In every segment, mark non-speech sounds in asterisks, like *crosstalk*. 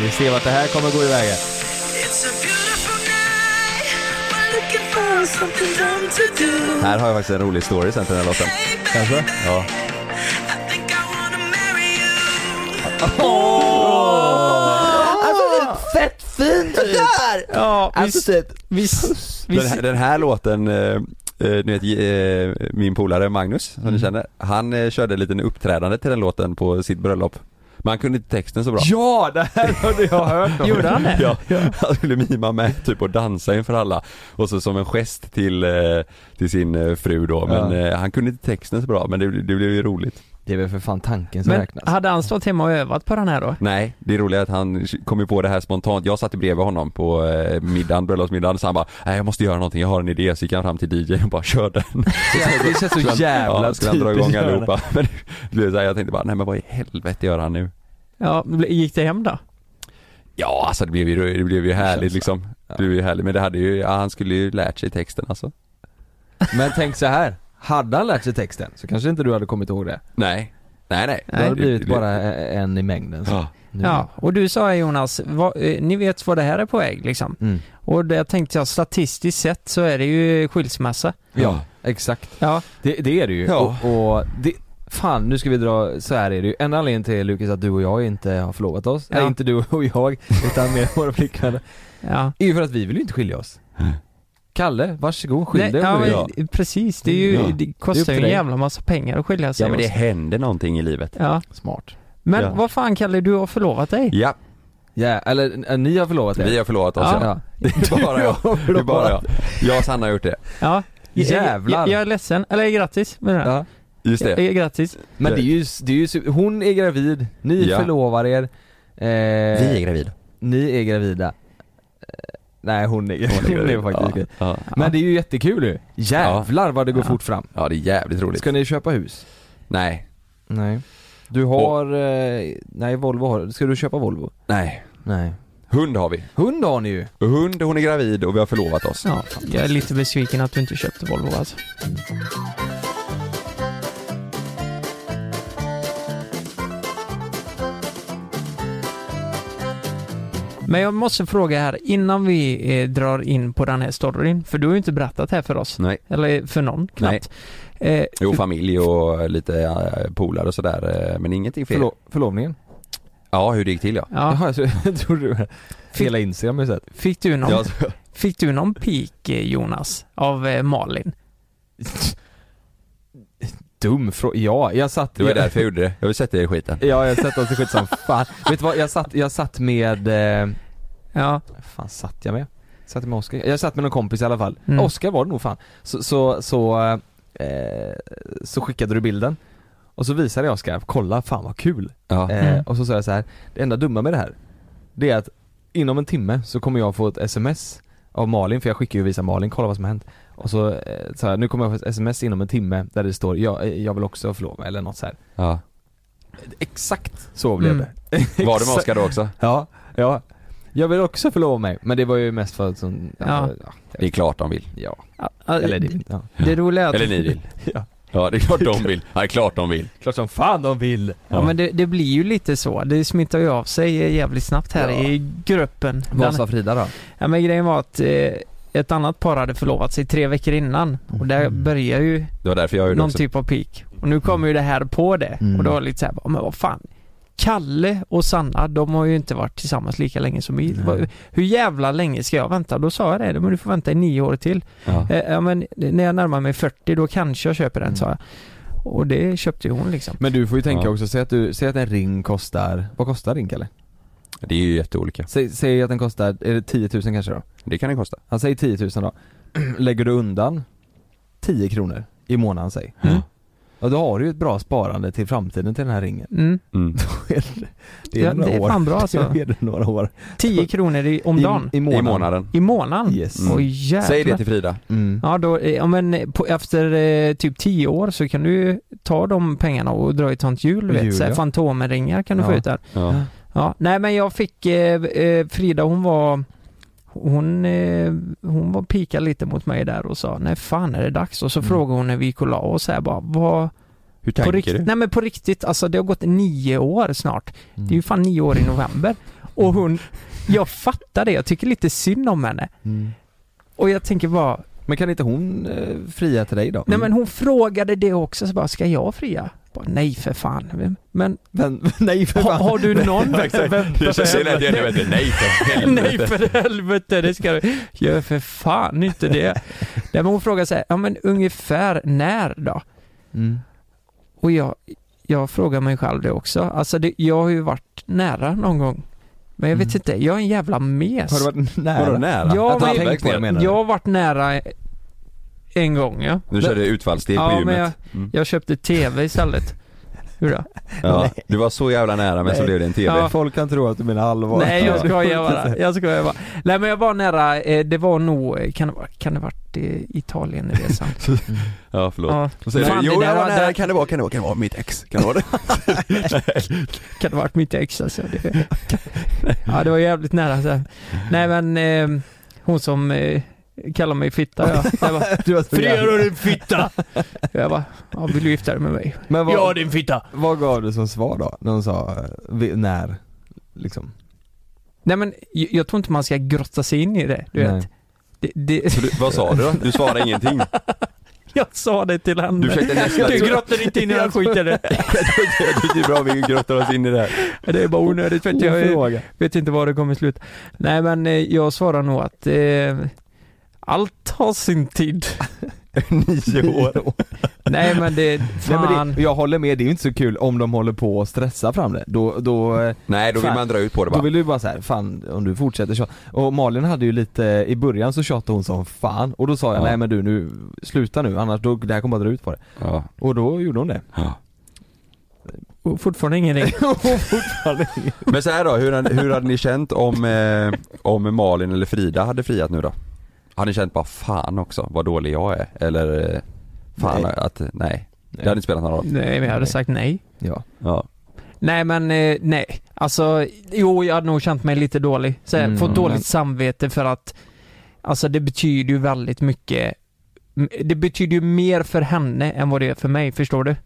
Vi ser vart det här kommer gå iväg. Här har jag faktiskt en rolig story sen till den här låten. Kanske? Ja. Alltså det är fett fint där! Ja, Alltså typ, visst, Den, här, den här låten, eh, du vet eh, min polare Magnus som Mm. ni känner, han eh, körde en liten uppträdande till den låten på sitt bröllop. Men han kunde inte texten så bra. ja det här hade jag hört om. Gjorde han det? Ja, han skulle mima med typ och dansa inför alla och så som en gest till, eh, till sin eh, fru då men Ja. eh, han kunde inte texten så bra men det, det blev ju roligt. Det är väl för fan tanken som Men räknas. hade han stått hemma och övat på den här då? Nej, det är att han kom ju på det här spontant. Jag satt bredvid honom på eh, middagen, bröllopsmiddagen, så han bara Nej jag måste göra någonting, jag har en idé. Så gick han fram till DJn och bara kör den. *laughs* Det känns så jävla ja, skulle han dra igång allihopa. *laughs* Men det blev så här, jag tänkte bara, nej men vad i helvete gör han nu? Ja, gick det hem då? Ja alltså det blev ju, det blev ju härligt liksom. Ja. Det blev ju härligt, men det hade ju, ja, han skulle ju lärt sig texten alltså. Men tänk så här. Hade han lärt sig texten så kanske inte du hade kommit ihåg det. Nej, nej nej. Då hade det blivit det- bara en i mängden. Så. Ja. Nu- Ja, och du sa Jonas, vad, eh, ni vet vad det här är på väg liksom. Mm. Och det tänkte jag, statistiskt sett så är det ju skilsmässa. Ja, exakt. Ja, Det, det är det ju. Ja. Och, och det, fan nu ska vi dra, så här är det ju. En anledning till Lukas att du och jag inte har förlovat oss, Ja. nej inte du och jag, utan med våra flickvänner, ja. är ju för att vi vill ju inte skilja oss. Kalle, varsågod, skilj dig ja, men, precis, det, är ju, Ja. det Det kostar ju en jävla massa pengar att skilja sig Ja men det händer någonting i livet. Ja, Smart. men Ja. vad fan Kalle, du har förlovat dig? Ja, Ja, eller äh, ni har förlovat er? vi har förlovat oss Ja. ja. *laughs* Det är bara jag. *laughs* Det är bara jag. Jag och Sanna har gjort det. Ja. Jävlar. Jag, jag är ledsen, eller grattis menar jag. Ja. Just det. Ja, Grattis. Men det är ju, det är ju, hon är gravid, ni Ja. förlovar er, eh, Vi är gravida. ni är gravida. Nej hon är, hon är, *laughs* faktiskt gravid. Ja. Men det är ju jättekul ju. Jävlar vad det går Ja. fort fram. ja, det är jävligt roligt. Ska ni köpa hus? Nej, Nej. Du har, eh, nej Volvo har Ska du köpa Volvo? nej. Nej. Hund har vi. Hund har ni ju. Hund, hon är gravid och vi har förlovat oss. Ja, jag är lite besviken att du inte köpte Volvo alltså. Men jag måste fråga här, innan vi eh, drar in på den här storyn, för du har ju inte berättat här för oss, Nej. eller för någon knappt. Eh, Jo, familj och lite äh, polare och sådär, eh, men ingenting fel. Förlo- förlovningen? Ja, hur det gick till ja. ja. Jaha, så jag trodde du Hela Instagram har sett. Fick, du någon, ja. fick du någon pik eh, Jonas, av eh, Malin? *laughs* Dum fråga. Ja, jag satt... Det var därför jag gjorde det. Jag vill sätta er i skiten. Ja, jag sett oss i skit som fan. Vet du vad, jag satt, jag satt med, eh, Ja, fan satt jag med? Satt jag med Oskar? Jag satt med någon kompis i alla fall. Mm. Oskar var det nog fan. Så, så, så, eh, så skickade du bilden. Och så visade jag Oskar, kolla fan vad kul. Ja. Eh, Mm. och så sa jag så här, det enda dumma med det här, det är att inom en timme så kommer jag få ett sms av Malin, för jag skickar ju och visar Malin, kolla vad som har hänt. Och så eh, sa jag, nu kommer jag få ett sms inom en timme där det står, ja, eh, jag vill också förlova mig, eller något så här. ja. Exakt så blev Mm. det. *laughs* Var det med. Oskar då också? Ja, ja. Jag vill också förlova mig, men det var ju mest för att sån, ja, Ja. ja, Det är klart de vill. ja. Ja, ja, Eller det, det, ja. det roliga är att Eller ni vill. *laughs* Ja. Ja, det är klart de *laughs* vill. Ja, det är klart de vill. Klart som fan de vill! Ja men det, det blir ju lite så, det smittar ju av sig jävligt snabbt här Ja. i gruppen. Vad sa Frida då? Ja men grejen var att eh, ett annat par hade förlovat sig tre veckor innan och där Mm. börjar ju Det var därför jag gjorde någon också. typ av peak. Och nu kommer ju det här på det Mm. och då var det lite såhär, men vad fan. Kalle och Sanna, de har ju inte varit tillsammans lika länge som vi. Nej. Hur jävla länge ska jag vänta? Då sa jag det, men du får vänta i nio år till. Ja. Eh, ja men när jag närmar mig 40 då kanske jag köper den Mm. sa jag. Och det köpte ju hon liksom. Men du får ju tänka Ja. också, säg att, du, säg att en ring kostar, vad kostar ring Kalle? Det är ju jätteolika. Säg, säg att den kostar, är det 10 000 kanske då? Det kan det kosta. Han säger 10 000 då. *clears throat* Lägger du undan 10 kronor i månaden säg. Mm. Ja då har du ju ett bra sparande till framtiden till den här ringen. Mm. Mm. *laughs* Det Ja, några det är år. fan bra alltså. *laughs* Det är några år. 10 kronor i, om dagen. I, i månaden. I månaden. I månaden? Yes. Mm. Jävlar. Säg det till Frida. Mm. Ja då, eh, ja men på, efter eh, typ 10 år så kan du ta de pengarna och dra i ett sånt hjul vet. Så här, ja. Fantomenringar kan du Ja. få ut där. Ja. Ja, nej men jag fick, eh, eh, Frida hon var hon, eh, hon var pika lite mot mig där och sa nej fan är det dags? Och så Mm. frågade hon när vi gick och la oss här bara vad Hur på tänker riktigt, du? Nej men på riktigt, alltså det har gått nio år snart. Mm. Det är ju fan nio år i november. Och hon, jag fattar det, jag tycker lite synd om henne. Mm. Och jag tänker bara, Men kan inte hon eh, fria till dig då? nej men hon frågade det också, så bara, ska jag fria? Bara, nej för fan. Men Men, *laughs* nej för har, fan. har du någon? Det känns så lätt igen, vet du. Nej för *laughs* Nej helvete. för helvete, det ska du Gör för fan inte det. Nej men hon frågar så här, ja men ungefär när då? Mm. Och jag, jag frågar mig själv det också. Alltså det, jag har ju varit nära någon gång. Men jag vet Mm. inte, jag är en jävla mes. Har du varit nära? Vadå nära? Ja, Att men- halvvägs Tänk på det, ner? menar du? Jag har varit nära en gång ja. Du körde utfallssteg på Ja, men gymmet. Mm. Jag köpte TV istället. Hur då? Ja, du var så jävla nära men så Nej. blev det en TV. Ja. Folk kan tro att du menar allvar. Nej jag Ja. skojar bara, *laughs* jag skojar bara. Nej men jag var nära, eh, det var nog, kan det vara, kan det varit Italienresan? *laughs* Ja, förlåt. Ja. Så är Fan, det, jo det jag var var- nära, kan det vara, kan det vara, kan det vara mitt ex? Kan det vara det? *laughs* Kan det varit mitt ex alltså. Det, ja det var jävligt nära så. Nej men, eh, hon som eh, kallar mig fitta ja. Jag bara, *laughs* Du Frida din fitta! Jag bara, ja, vill du gifta dig med mig? Men vad, Ja din fitta! vad gav du som svar då? När hon sa, eh, när? Liksom. Nej men, jag, jag tror inte man ska grotta sig in i det, du Nej. vet. Det, det, du, vad sa du då? Du svarade ingenting? *laughs* jag sa det till henne. Du försökte nästan... Du grottar inte in i den skiten. Jag tycker *laughs* det är bra vi grottar oss in i det här. Det är bara onödigt för att jag vet inte var det kommer sluta. Nej men eh, jag svarar nog att eh, allt har sin tid. *laughs* Nio år. *laughs* Nej men det, Nej, fan. men det, jag håller med, det är ju inte så kul om de håller på och stressa fram det. Då, då, eh, Nej, då vill Fan. man dra ut på det då bara. vill du bara så här, fan om du fortsätter så. Och Malin hade ju lite, i början så tjatade hon som fan och då sa jag Ja. nej men du nu, sluta nu annars då, det här kommer bara dra ut på det. Ja. Och då gjorde hon det. Ja. Och Fortfarande ingen ring. *laughs* Men så här då, hur, hade- hur hade ni känt om, eh, om Malin eller Frida hade friat nu då? Hade ni känt bara fan också vad dålig jag är? Eller eh, fan Nej. att, nej. Det hade inte spelat någon roll. Nej men jag hade Nej. sagt nej. Ja. Ja. Nej men eh, nej, alltså jo jag hade nog känt mig lite dålig. Så, Mm. Fått dåligt samvete för att Alltså det betyder ju väldigt mycket Det betyder ju mer för henne än vad det är för mig, förstår du?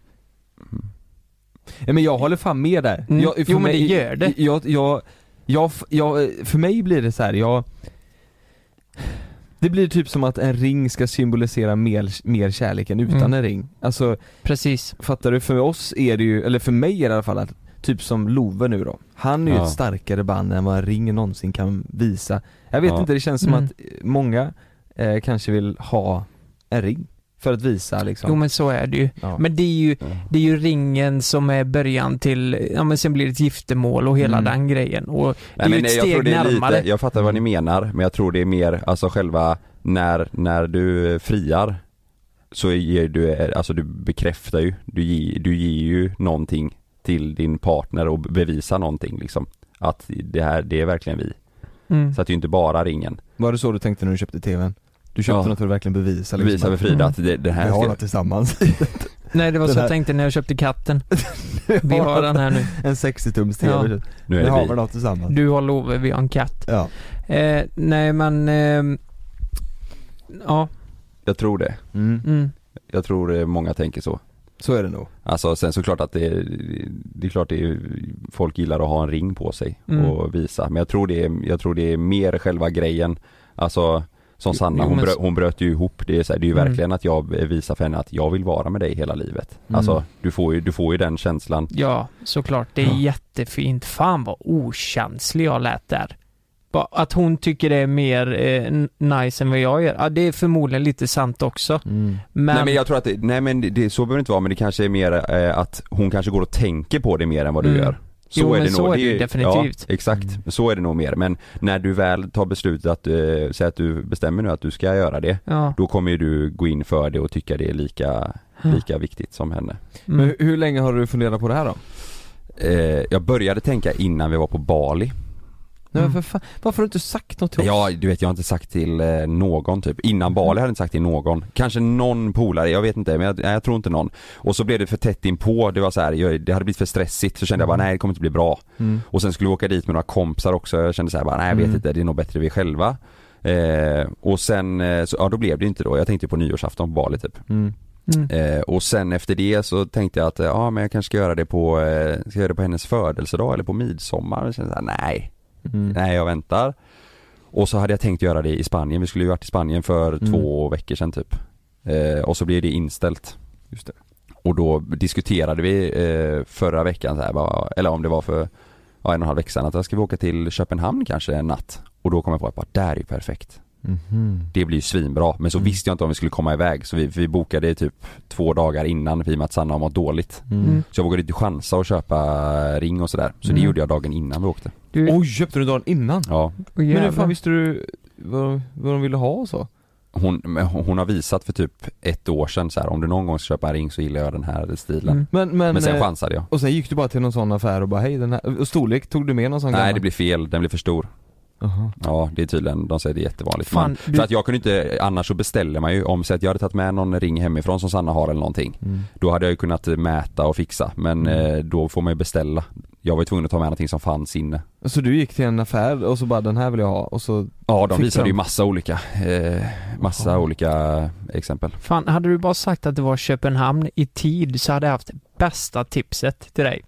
Ja, men jag håller fan med där. Mm. Jag, för Jo, men det gör det. Jag, jag, jag, jag, för mig blir det så här, jag Det blir typ som att en ring ska symbolisera mer, mer kärlek än utan Mm. en ring. Alltså, Precis. fattar du? För oss är det ju, eller för mig är det i alla fall att, typ som Love nu då. Han är ju Ja. ett starkare band än vad en ring någonsin kan visa. Jag vet Ja. inte, det känns som Mm. att många eh, kanske vill ha en ring. För att visa liksom. Jo men så är det ju. ja. Men det är ju, Ja. det är ju ringen som är början till, ja men sen blir det ett giftermål och hela Mm. den grejen. Och det är Nej, ju men ett jag tror steg det är närmare. lite, jag fattar vad ni menar men jag tror det är mer, alltså själva när, när du friar så ger du, alltså du bekräftar ju, du ger, du ger ju någonting till din partner och bevisar någonting liksom. Att det här, det är verkligen vi. Mm. Så att det är ju inte bara ringen. Var det så du tänkte när du köpte tvn? Du köpte Ja. något för att verkligen bevisa liksom Bevisa för att Frida Mm. att det, det här vi har ska, något tillsammans. *laughs* Nej det var så jag tänkte när jag köpte katten. *laughs* Vi har den här nu. En 60-tums TV. Ja. typ. nu är Vi har det vi. något tillsammans. Du har Love, vi har en katt. Ja. Eh, nej men, ehm, ja, Jag tror det. Mm. mm. Jag tror eh, många tänker så. Så är det nog. Alltså sen såklart att det är, det är klart det är, folk gillar att ha en ring på sig Mm. och visa. Men jag tror det är, jag tror det är mer själva grejen. Alltså Som Sanna, hon, bröt, hon bröt ju ihop. Det är, så här, det är ju Mm. verkligen att jag visar för henne att jag vill vara med dig hela livet. Mm. Alltså du får, ju, du får ju den känslan. Ja, såklart. Det är Ja. jättefint. Fan vad okänslig jag lät där. Att hon tycker det är mer eh, nice än vad jag gör. Ja, det är förmodligen lite sant också. Mm. Men, Nej men jag tror att, det, nej men det, så behöver det inte vara men det kanske är mer eh, att hon kanske går och tänker på det mer än vad du Mm. gör. Så Jo, är men det så nog. är det ju definitivt. Ja, exakt. Mm. Så är det nog mer. Men när du väl tar beslutet att, eh, säga att du bestämmer nu att du ska göra det. ja. Då kommer ju du gå in för det och tycka det är lika, lika viktigt som henne. Men Mm. hur, hur länge har du funderat på det här då? Eh, jag började tänka innan vi var på Bali. Nej Mm. men för fan, varför har du inte sagt något till oss? Ja, du vet jag har inte sagt till eh, någon typ. Innan Bali hade jag inte sagt till någon. Kanske någon polare, jag vet inte men jag, nej, jag tror inte någon. Och så blev det för tätt inpå, det var så här, jag, det hade blivit för stressigt. Så kände jag bara nej det kommer inte bli bra. Mm. Och sen skulle vi åka dit med några kompisar också. Jag kände så här bara nej jag vet Mm. inte, det är nog bättre vi själva. Eh, och sen, eh, så, ja då blev det inte då. Jag tänkte på nyårsafton på Bali typ. Mm. Mm. Eh, och sen efter det så tänkte jag att, eh, ja men jag kanske ska göra det på, eh, ska göra det på hennes födelsedag eller på midsommar. Jag kände så här, nej, Mm. nej jag väntar. Och så hade jag tänkt göra det i Spanien, vi skulle ju varit i Spanien för Mm. två veckor sedan typ. Eh, och så blev det inställt. Just det. Och då diskuterade vi eh, förra veckan så här, eller om det var för ja, en och en halv vecka sedan, att jag ska vi åka till Köpenhamn kanske en natt. Och då kom jag på att bara, där är ju perfekt. Mhm. Det blir ju svinbra. Men så Mm. visste jag inte om vi skulle komma iväg så vi, vi bokade typ två dagar innan i och med att Sanna har mått dåligt. Mm. Mm. Så jag vågade inte chansa och köpa ring och sådär. Så det Mm. gjorde jag dagen innan vi åkte. Du, Oj, köpte du dagen innan? Ja. Åh, Men hur fan visste du vad, vad de ville ha och så? Hon hon har visat för typ ett år sedan så här, om du någon gång ska köpa en ring så gillar jag den här stilen. Mm. Men, men, Men sen eh, chansade jag. och sen gick du bara till någon sån affär och bara hej den här, och storlek, tog du med någon sån Nej gammal? det blir fel, den blir för stor. Jaha. Ja det är tydligen, de säger det är jättevanligt. Fan, Men, du- För att jag kunde inte, annars så beställer man ju, om så att jag hade tagit med någon ring hemifrån som Sanna har eller någonting. Mm. Då hade jag ju kunnat mäta och fixa men Mm. eh, då får man ju beställa. Jag var ju tvungen att ta med någonting som fanns inne. Så du gick till en affär och så bara den här vill jag ha och så Ja de visade de? ju massa olika, eh, massa Jaha. olika exempel. Fan, hade du bara sagt att det var Köpenhamn i tid så hade jag haft bästa tipset till dig.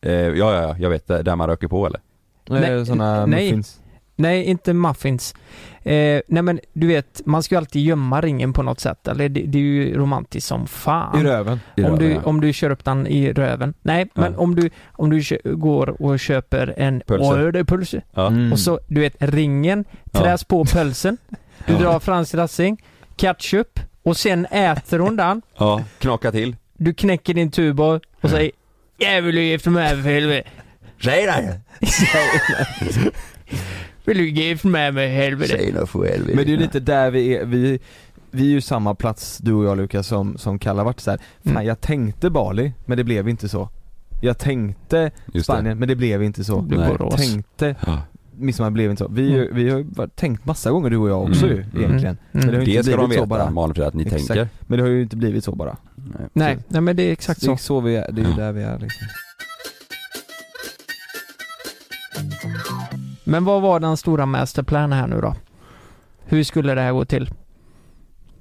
Eh, ja, ja, ja, jag vet, där man röker på eller? Nej, såna nej. muffins Nej, inte muffins. Eh, nej men du vet, man ska ju alltid gömma ringen på något sätt. Eller det, det är ju romantiskt som fan. i röven I om, röven, du, ja. om du kör upp den i röven. Nej, men Ja. om du, om du kö- går och köper en Pölse. Är. Ja. Mm. Och så, du vet, ringen Ja. träs på pölsen. Du *laughs* Ja. drar fransk dressing, ketchup och sen äter hon den. ja, knaka till. Du knäcker din tuborg och säger Jävel du gifter med mig för helvete. Säg det! Vill du gifta med mig helvete? Säg det för helvete. Men det är ju lite där vi är, vi, vi är ju samma plats du och jag Lukas som, som Kalle har varit så här. Fan Mm. jag tänkte Bali, men det blev inte så Jag tänkte. Spanien, men det blev inte så. Borås. Tänkte Ja. midsommar blev inte så. Vi, Mm. vi har tänkt massa gånger du och jag också Mm. ju egentligen Mm. Men det har ju Det inte ska de blivit så veta, bara Malin, att ni Exakt. tänker. Men det har ju inte blivit så bara Nej. Nej, nej men det är exakt Det är så. så vi är, det är ju Ja. där vi är liksom. Men vad var den stora masterplanen här nu då? Hur skulle det här gå till?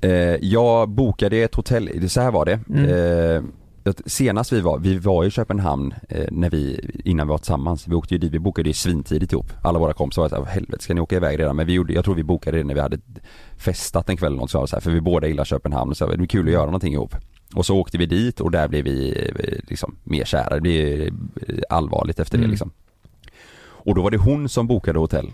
Eh, jag bokade ett hotell, så här var det. Mm. Eh, senast vi var, vi var i Köpenhamn eh, när vi, innan vi var tillsammans. Vi åkte ju dit, vi bokade ju svintidigt ihop. Alla våra kompisar var såhär, helvete ska ni åka iväg redan? Men vi gjorde, jag tror vi bokade det när vi hade festat en kväll eller något så, här, för vi båda gillar Köpenhamn så det var kul att göra någonting ihop. Och så åkte vi dit och där blev vi liksom mer kära, det blev eh, allvarligt efter det Mm. liksom. Och då var det hon som bokade hotell.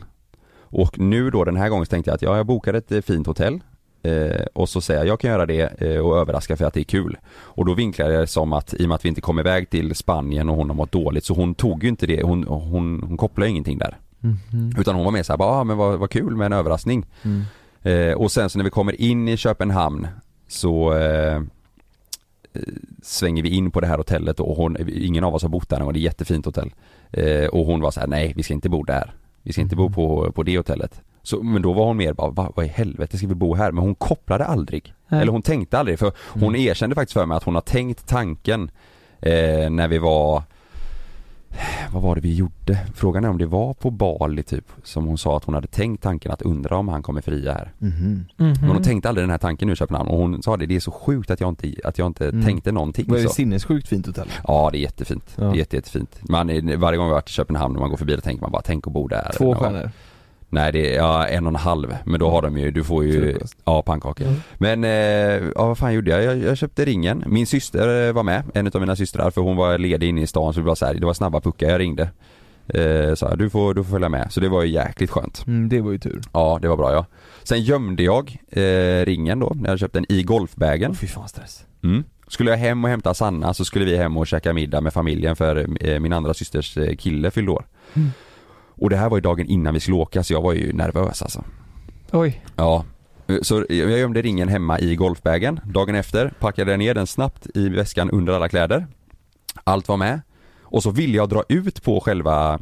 Och nu då den här gången så tänkte jag att ja, jag bokade ett eh, fint hotell eh, och så säger jag jag kan göra det eh, och överraska för att det är kul. Och då vinklade jag det som att i och med att vi inte kom iväg till Spanien och hon har mått dåligt så hon tog ju inte det, hon, hon, hon kopplade ingenting där. Mhm. Utan hon var mer såhär, bara, ah, men vad, vad kul med en överraskning. Mm. Eh, och sen så när vi kommer in i Köpenhamn så eh, eh, svänger vi in på det här hotellet och hon, ingen av oss har bott där och det är ett jättefint hotell. Eh, och hon var så här: nej vi ska inte bo där. Vi ska inte bo på, på det hotellet. Så, men då var hon mer bara, Va, vad i helvete ska vi bo här? Men hon kopplade aldrig. Nej. Eller hon tänkte aldrig för hon Mm. erkände faktiskt för mig att hon har tänkt tanken eh, när vi var vad var det vi gjorde? Frågan är om det var på Bali typ som hon sa att hon hade tänkt tanken att undra om han kommer fria här. Mhm. Mhm. Men hon tänkte aldrig den här tanken nu i Köpenhamn och hon sa det, det är så sjukt att jag inte, att jag inte Mm. tänkte någonting Var det så. sinnessjukt fint hotell? Ja det är jättefint, Ja. det är jätte, jättefint. Man, varje gång vi varit i Köpenhamn och man går förbi det tänker man bara tänk att bo där. Två stjärnor? Nej det är ja, en och en halv, men då har de ju, du får ju, Frukost. ja pannkakor. Mm. Men, eh, ja vad fan gjorde jag? jag? Jag köpte ringen, min syster eh, var med, en av mina systrar för hon var ledig inne i stan så det var så här, det var snabba puckar, jag ringde. Eh, sa jag, du får, du får följa med, så det var ju jäkligt skönt. Mm, det var ju tur. Ja det var bra ja. Sen gömde jag eh, ringen då, när jag köpte den i golfbagen. Åh fy fan stress. Mm. Skulle jag hem och hämta Sanna så skulle vi hem och käka middag med familjen för eh, min andra systers kille fyllde år. Mm. Och det här var ju dagen innan vi skulle åka så jag var ju nervös alltså. Oj. Ja. Så jag gömde ringen hemma i golfbagen. Dagen efter packade jag ner den snabbt i väskan under alla kläder. Allt var med. Och så ville jag dra ut på själva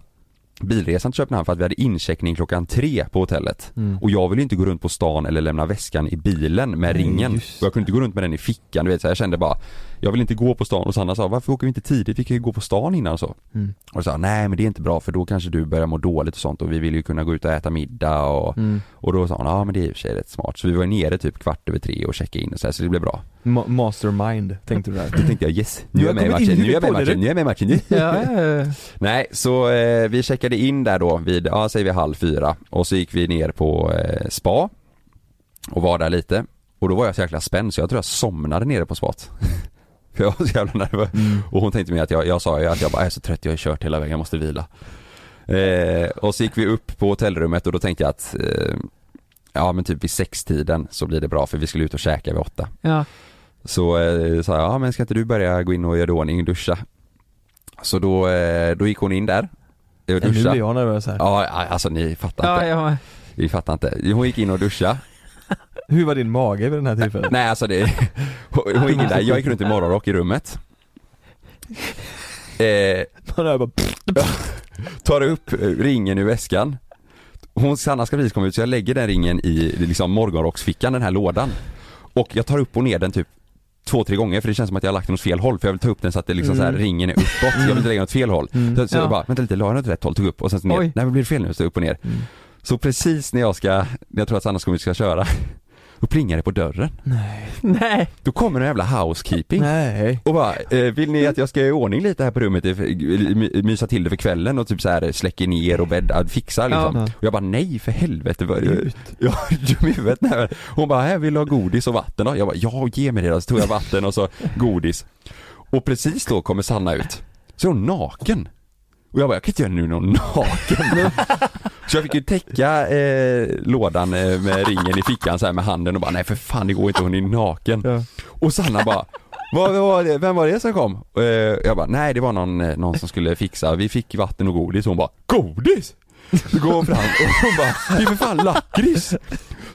bilresan till Köpenhamn för att vi hade incheckning klockan tre på hotellet. Mm. Och jag ville inte gå runt på stan eller lämna väskan i bilen med Nej, ringen. Och jag kunde inte gå runt med den i fickan, du vet så jag kände bara Jag vill inte gå på stan och Sanna sa varför åker vi inte tidigt? Vi kan ju gå på stan innan och så. Mm. Och sa nej men det är inte bra för då kanske du börjar må dåligt och sånt och vi vill ju kunna gå ut och äta middag och Mm. Och då sa hon ja men det är i och för sig rätt smart. Så vi var nere typ kvart över tre och checkade in och så, här, så det blev bra. Ma- mastermind tänkte du där. Då tänkte jag yes, nu är jag med i matchen, nu är jag med i matchen, nu är jag med i matchen. Ja, ja, ja. *laughs* Nej, så eh, vi checkade in där då vid, ja säger vi halv fyra och så gick vi ner på eh, spa och var där lite och då var jag så jäkla spänd så jag tror jag somnade nere på spat. *laughs* För jag var så jävla nervös. Och hon tänkte mig att jag, jag sa ju att jag bara jag är så trött, jag har kört hela vägen, jag måste vila. Eh, och så gick vi upp på hotellrummet och då tänkte jag att eh, Ja men typ vid sextiden så blir det bra för vi skulle ut och käka vid åtta. ja. Så eh, sa jag, ja men ska inte du börja gå in och göra ordning, duscha? Så då, eh, då gick hon in där och Nu duscha. blir jag nervös här. Ja, alltså ni fattar Ja, inte. ja. Vi fattar inte. Hon gick in och duscha. *laughs* Hur var din mage vid den här tillfället? Nej alltså det, hon hon gick in där, jag gick runt i morgonrock i rummet. *laughs* Eh, Man hör bara *laughs* tar upp eh, ringen ur väskan. Hon, Sanna ska precis komma ut så jag lägger den ringen i liksom morgonrocksfickan, den här lådan. Och jag tar upp och ner den typ två, tre gånger för det känns som att jag har lagt den åt fel håll för jag vill ta upp den så att det liksom så här, Mm. ringen är uppåt. Jag vill inte lägga den åt fel håll. Mm. Så, så Ja. jag bara, vänta lite, la jag den åt rätt håll? Tog upp och sen så ner. Oj. Nej men blir det fel nu? Så upp och ner. Mm. Så precis när jag ska, när jag tror att Sanna ska köra, plingar det på dörren. Nej. Nej. Då kommer en jävla housekeeping. Nej. Och bara, eh, vill ni att jag ska göra i ordning lite här på rummet, eh, my- mysa till det för kvällen och typ så här släcker ner och bäddar, fixar liksom. Ja. Och jag bara nej för helvete, vad. Jag *laughs* är dum i huvudet. Nej, Hon bara, här vill du ha godis och vatten då? Jag bara, ja ge mig det då. Så tog jag vatten och så godis. Och precis då kommer Sanna ut. Så är hon naken. Och jag bara, jag kan inte göra nu någon naken. *laughs* Så jag fick ju täcka eh, lådan eh, med ringen i fickan så här med handen och bara, nej för fan det går inte, hon är naken. Ja. Och Sanna bara vad, vad vem var det som kom? Eh, jag bara, nej det var någon, eh, någon som skulle fixa, vi fick vatten och godis och hon bara, godis? Då går hon fram och hon bara, det är för fan lakrits!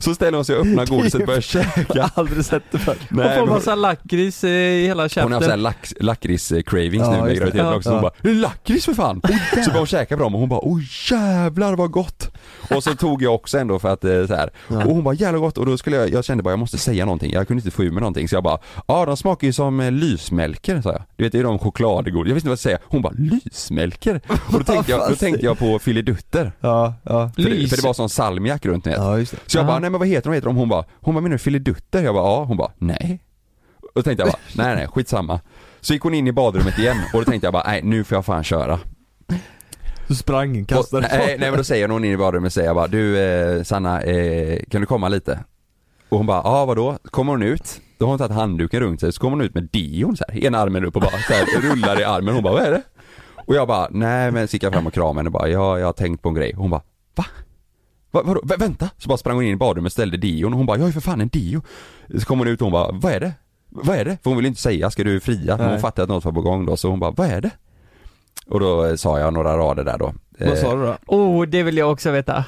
Så ställer hon sig och öppnar godiset och börjar *laughs* käka. Jag har aldrig sett det förr. Och Nej, får massa lakrits eh, i hela hon har såhär käften. lax, lakrits-cravings Ja, nu med graviditeten Ja, också, så hon ja. bara 'Lakrits för fan!' Så började hon käka på dem och hon bara 'Åh jävlar vad gott!' Och så tog jag också ändå för att eh, så här. Ja. och hon bara 'Jävlar gott' och då skulle jag, jag kände bara jag måste säga någonting, jag kunde inte få ur mig någonting så jag bara 'Ja de smakar ju som eh, lysmälker' sa jag. Du vet det är de chokladgodis, jag visste inte vad jag skulle säga. Hon bara 'Lysmälker?' Och då tänkte jag, då tänkte jag på filidutter. Ja, ja. För, det- för det var sån salmiak runt ner. Ja. Så jag bara, nej men vad heter de? Heter de? Hon bara, hon bara menar du filidutter? Jag bara, ja. Hon bara, nej. Och då tänkte jag bara, *laughs* nej nej skitsamma. Så gick hon in i badrummet igen och då tänkte jag bara, nej nu får jag fan köra. Du sprang, Och, kastade nej, nej men då säger hon in i badrummet säger jag bara, du eh, Sanna, eh, kan du komma lite? Och hon bara, ja vadå? Kommer hon ut? Då har hon tagit handduken runt sig, så kommer hon ut med deon så här, ena armen upp och bara så här, rullar i armen. Hon bara, vad är det? Och jag bara, nej men så gick jag fram och kramade henne och bara, ja jag har tänkt på en grej. Och hon bara, va? Va, vadå? Vä- vänta! Så bara sprang hon in i badrummet och ställde deon och hon bara, jag ju för fan en deo. Så kom hon ut och hon bara, vad är det? Vad är det? För hon ville inte säga, ska du fria? Men hon Nej. fattade att något var på gång då, så hon bara, vad är det? Och då eh, sa jag några rader där då. Vad sa du då? Oh, det vill jag också veta.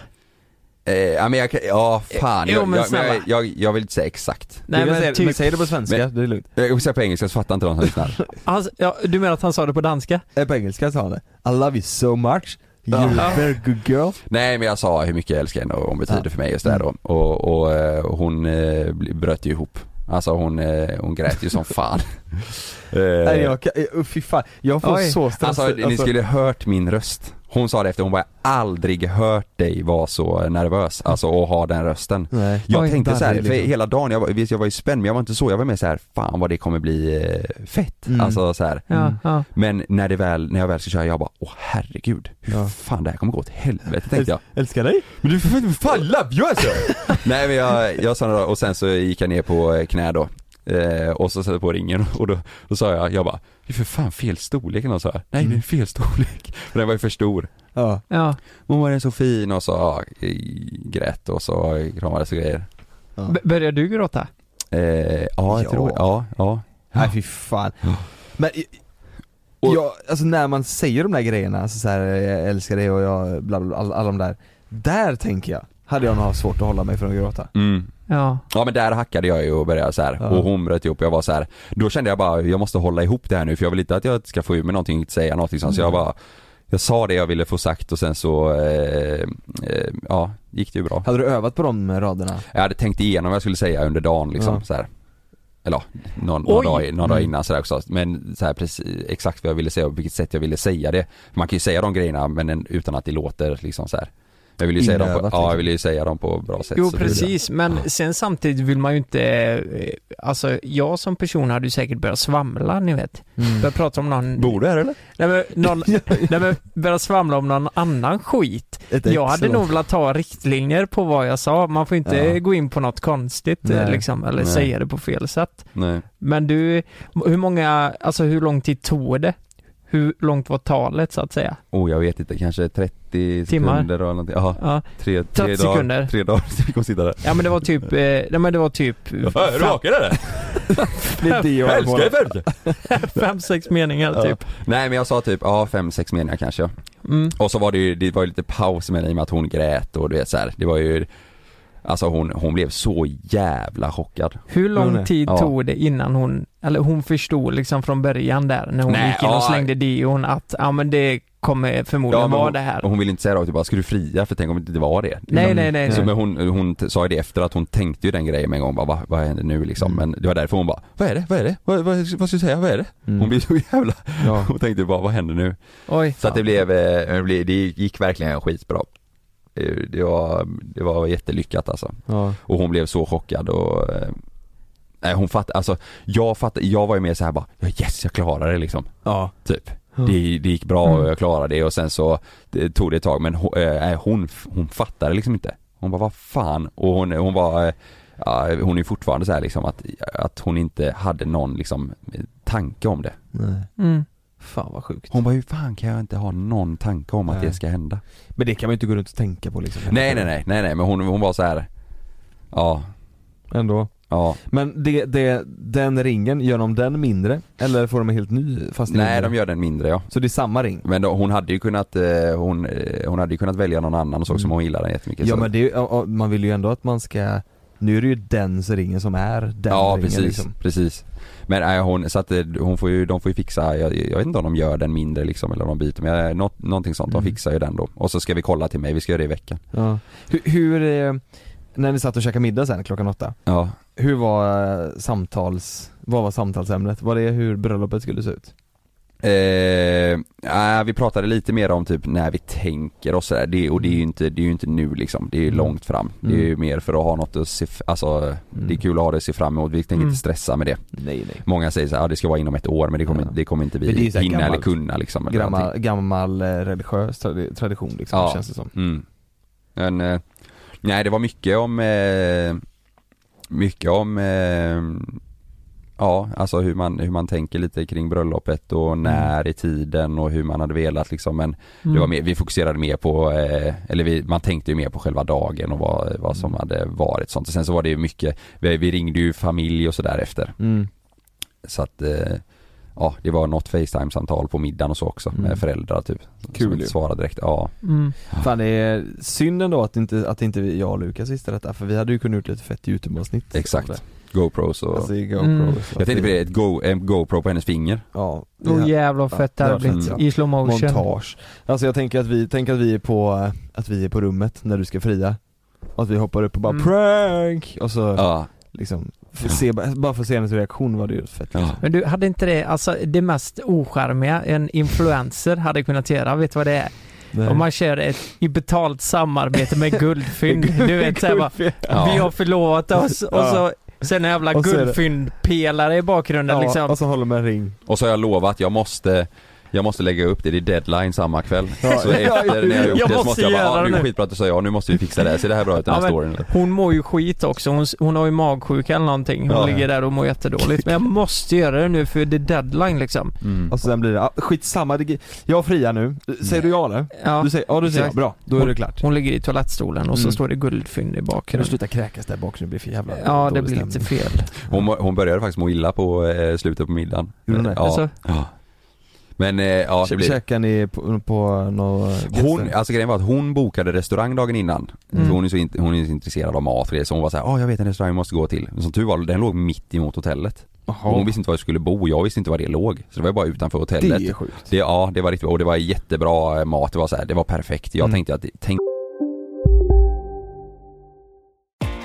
Eh, ja men jag kan, ja fan, Jo, jag, men jag, jag, jag, jag vill inte säga exakt. Nej men, men säg, typ, men säg det på svenska, Men- det är lugnt. Jag vill säga på engelska så fattar inte de som lyssnar. alltså, ja, du menar att han sa det på danska? Eh, På engelska sa han det. I love you so much. A very good girl. Nej men jag sa hur mycket jag älskar henne och hon betyder Ja. för mig just det här då. Och, och, eh, hon eh, bröt ju ihop. Alltså hon, eh, hon grät ju som *laughs* fan. Eh, Nej jag kan, eh, fy fan. Jag får Oj. så stress. Alltså ni skulle hört min röst. Hon sa det efter, hon bara "Jag har aldrig hört dig vara så nervös, alltså och ha den rösten. Nej. Jag Oj, tänkte så här, för liksom. hela dagen, jag var, visst jag var ju spänd men jag var inte så, jag var mer så här, fan vad det kommer bli eh, fett. Mm. Alltså så här. Ja. Men när det väl, när jag väl ska köra, jag bara, åh herregud, hur Ja. fan det här kommer gå åt helvete tänkte jag. Älskar dig? Men du får fan love you alltså! Nej men jag, jag sa då, och sen så gick jag ner på eh, knä då. Eh, och så satte jag på ringen *laughs* och då, då sa jag, jag bara, det är för fan fel storlek eller något så här. Nej Mm. det är fel storlek. *laughs* För den var ju för stor. Ja. ja. Hon var den så fin och så ja, grät och så kramades och grejer. B- Börjar du gråta? Eh, ja, jag Ja. tror ja, ja. Nej fy fan. Ja. Men Och- ja, alltså när man säger de där grejerna, alltså så här, jag älskar dig och jag, bla bla, bla alla, alla de där. Där tänker jag, hade jag nog haft svårt att hålla mig från att gråta. Mm. Ja. Ja men där hackade jag ju och började så här. Ja. och hon bröt ihop, jag var så här. Då kände jag bara, jag måste hålla ihop det här nu för jag vill inte att jag ska få ur mig någonting, inte säga någonting sånt så jag bara Jag sa det jag ville få sagt och sen så, eh, eh, ja, gick det ju bra. Hade du övat på de raderna? Jag hade tänkt igenom vad jag skulle säga under dagen liksom Ja. så här. Eller någon, någon, dag, någon dag Mm. innan sådär också. Men så här, precis, exakt vad jag ville säga och på vilket sätt jag ville säga det. Man kan ju säga de grejerna men en, utan att det låter liksom så här. Jag vill ju säga dem på, ja jag liksom. vill ju säga dem på bra sätt. Jo precis, men sen samtidigt vill man ju inte, eh, alltså jag som person hade ju säkert börjat svamla ni vet. Mm. Börja prata om någon, Bor du här eller? nej men, någon, *laughs* nej men börja svamla om någon annan skit. Ett Jag hade nog velat ta riktlinjer på vad jag sa, man får inte Ja. gå in på något konstigt eh, Nej. liksom, eller Nej. säga det på fel sätt. Nej. Men du, hur många, alltså hur lång tid tog det? Hur långt var talet så att säga? Oh jag vet inte, kanske 30 Timmar? sekunder eller någonting. Jaha, Ja, tre, tre 30 dagar, sekunder. tre dagar *laughs* så vi kommer sitta där. ja men det var typ, eh, nej men det var typ *laughs* är du vaken eller? *laughs* Det är det jag älskar fem, sex meningar Ja. typ. Nej men jag sa typ, ja fem, sex meningar kanske. Mm. Och så var det ju, det var ju lite paus med det i och med att hon grät och du vet så här. det var ju Alltså hon, hon blev så jävla chockad. Hur lång tid ja. tog det innan hon, eller hon förstod liksom från början där när hon Nej, gick in och ja. slängde deon att, ja men det kommer förmodligen men vara det här. Hon ville inte säga rakt bara, ska du fria? För tänk om det inte var det. Nej nej nej. Så nej. men hon, hon sa ju det efter att hon tänkte ju den grejen med en gång bara, vad, vad händer nu liksom? Mm. Men det var därför hon bara, vad är det? Vad är det? Vad, vad, vad ska jag säga? Vad är det? Mm. Hon blev så jävla, Ja. *laughs* hon tänkte bara, vad händer nu? Oj. Så att det blev, eh, det blev- det gick verkligen skitbra. Eh, Det var, det var jättelyckat alltså. Ja. Och hon blev så chockad och eh, Nej hon fattade, alltså jag fattade, jag var ju mer så här bara, ja yes jag klarade det liksom. Ja. Typ. Ja. Det, det gick bra Mm. och jag klarade det och sen så det tog det ett tag men hon, äh, hon, hon fattade liksom inte. Hon bara vad fan och hon, hon var, eh, ja, hon är fortfarande så här liksom att, att hon inte hade någon liksom tanke om det. Nej. Mm. Fan vad sjukt. Hon bara hur fan kan jag inte ha någon tanke om att Nej. det ska hända? Men det kan man ju inte gå runt och tänka på liksom. Nej nej nej nej nej men hon, hon var så här. Ja, Ändå. ja. Men det, det, den ringen, gör de den mindre? Eller får de en helt ny fast Nej mindre? de gör den mindre ja. Så det är samma ring? Men då, hon hade ju kunnat, eh, hon, eh, hon hade ju kunnat välja någon annan och så som Mm. hon gillade den jättemycket. Ja så. men det är, ju- ja, ja, man vill ju ändå att man ska Nu är det ju dens ringen som är den Ja ringen precis, liksom. precis. Men nej, hon, så att eh, hon får ju, de får ju fixa, jag, jag vet inte om de gör den mindre liksom eller om de byter men eh, något, någonting sånt, de Mm. fixar ju den då. Och så ska vi kolla till mig, vi ska göra det i veckan. Ja. Hur, hur eh, när ni satt och käkade middag sen klockan åtta Ja. Hur var samtals, vad var samtalsämnet? Var det hur bröllopet skulle se ut? Eh, nej, vi pratade lite mer om typ när vi tänker och sådär, det, och det är ju inte, det är inte nu liksom, det är ju Mm. långt fram. Det är Mm. ju mer för att ha något att se, alltså det är kul att ha det att se fram emot, vi tänker Mm. inte stressa med det. Nej nej Många säger såhär, ja det ska vara inom ett år men det kommer, Ja. det kommer inte vi hinna eller gammalt. kunna liksom. Eller någonting. Gammal, gammal eh, religiös tradi- tradition liksom, Ja. känns det som Mm. Men, eh, nej det var mycket om, eh, mycket om, eh, ja alltså hur man, hur man tänker lite kring bröllopet och när i tiden och hur man hade velat liksom men Mm. det var mer, vi fokuserade mer på, eh, eller vi, man tänkte ju mer på själva dagen och vad, vad som Mm. hade varit sånt. Och sen så var det ju mycket, vi, vi ringde ju familj och sådär efter. mm. Så att, eh, ja det var något Facetime-samtal på middagen och så också Mm. med föräldrar typ. Kul som inte svarade direkt, ja. Mm. Fan det är synd ändå att inte, att inte jag och Lukas visste detta för vi hade ju kunnat gjort lite fett YouTube-avsnitt Exakt. GoPros och Alltså i GoPro Mm. så Jag tänkte på det, ett go, en GoPro på hennes finger. Ja, Oh det- jävlar fett det Ja, hade det blivit i slow motion. montage Alltså jag tänker att vi, tänk att vi är på, att vi är på rummet när du ska fria Och att vi hoppar upp och bara Mm. 'prank' och så Ja, liksom, för se, bara för att se hennes reaktion var det ju fett ja. liksom. Men du, hade inte det, alltså det mest ocharmiga en influencer hade kunnat göra, vet du vad det är? Nej. Och man kör ett i betalt samarbete med *laughs* Guldfynd. Du vet såhär bara, Ja. vi har förlovat oss och Ja. så Sen en jävla guldfyndpelare i bakgrunden Ja, liksom. och så håller med en ring. Och så har jag lovat, jag måste jag måste lägga upp det, det är deadline samma kväll. Ja. Så *laughs* efter när jag har gjort Jag det så måste jag bara, ja är nu." skitbra att du sa ja, nu måste vi fixa det. Ser det här bra *laughs* ut den här Ja, storyn? Hon mår ju skit också, hon, hon har ju magsjuka eller någonting. Hon Ja. ligger där och mår jättedåligt. Men jag måste göra det nu för det är deadline liksom. Mm. Och sen blir det, ah, skitsamma, det, jag friar nu. Säger du ja eller? Ja. Du säger, ja du säger ja, bra, då är det klart. Hon ligger i toalettstolen och så Mm. står det guldfynd i Kan du bakgrunden. sluta kräkas där bak nu, det blir för jävla Ja, det blir stämning. lite fel. Hon, hon började faktiskt må illa på eh, slutet på middagen. Gjorde hon det? Ja. Alltså, ja. Men eh, ja, det blir... Käkar ni på, på något Hon, alltså grejen var att hon bokade restaurang dagen innan. Mm. För hon är så, in, hon är så intresserad av mat och det, så hon var såhär, ja jag vet en restaurang jag måste gå till. Men som tur var, den låg mitt emot hotellet. Och hon visste inte var jag skulle bo, jag visste inte var det låg. Så det var bara utanför hotellet. Det är sjukt. Det, ja, det var riktigt bra och det var jättebra eh, mat, det var så här, det var perfekt. Jag Mm. tänkte att, tänk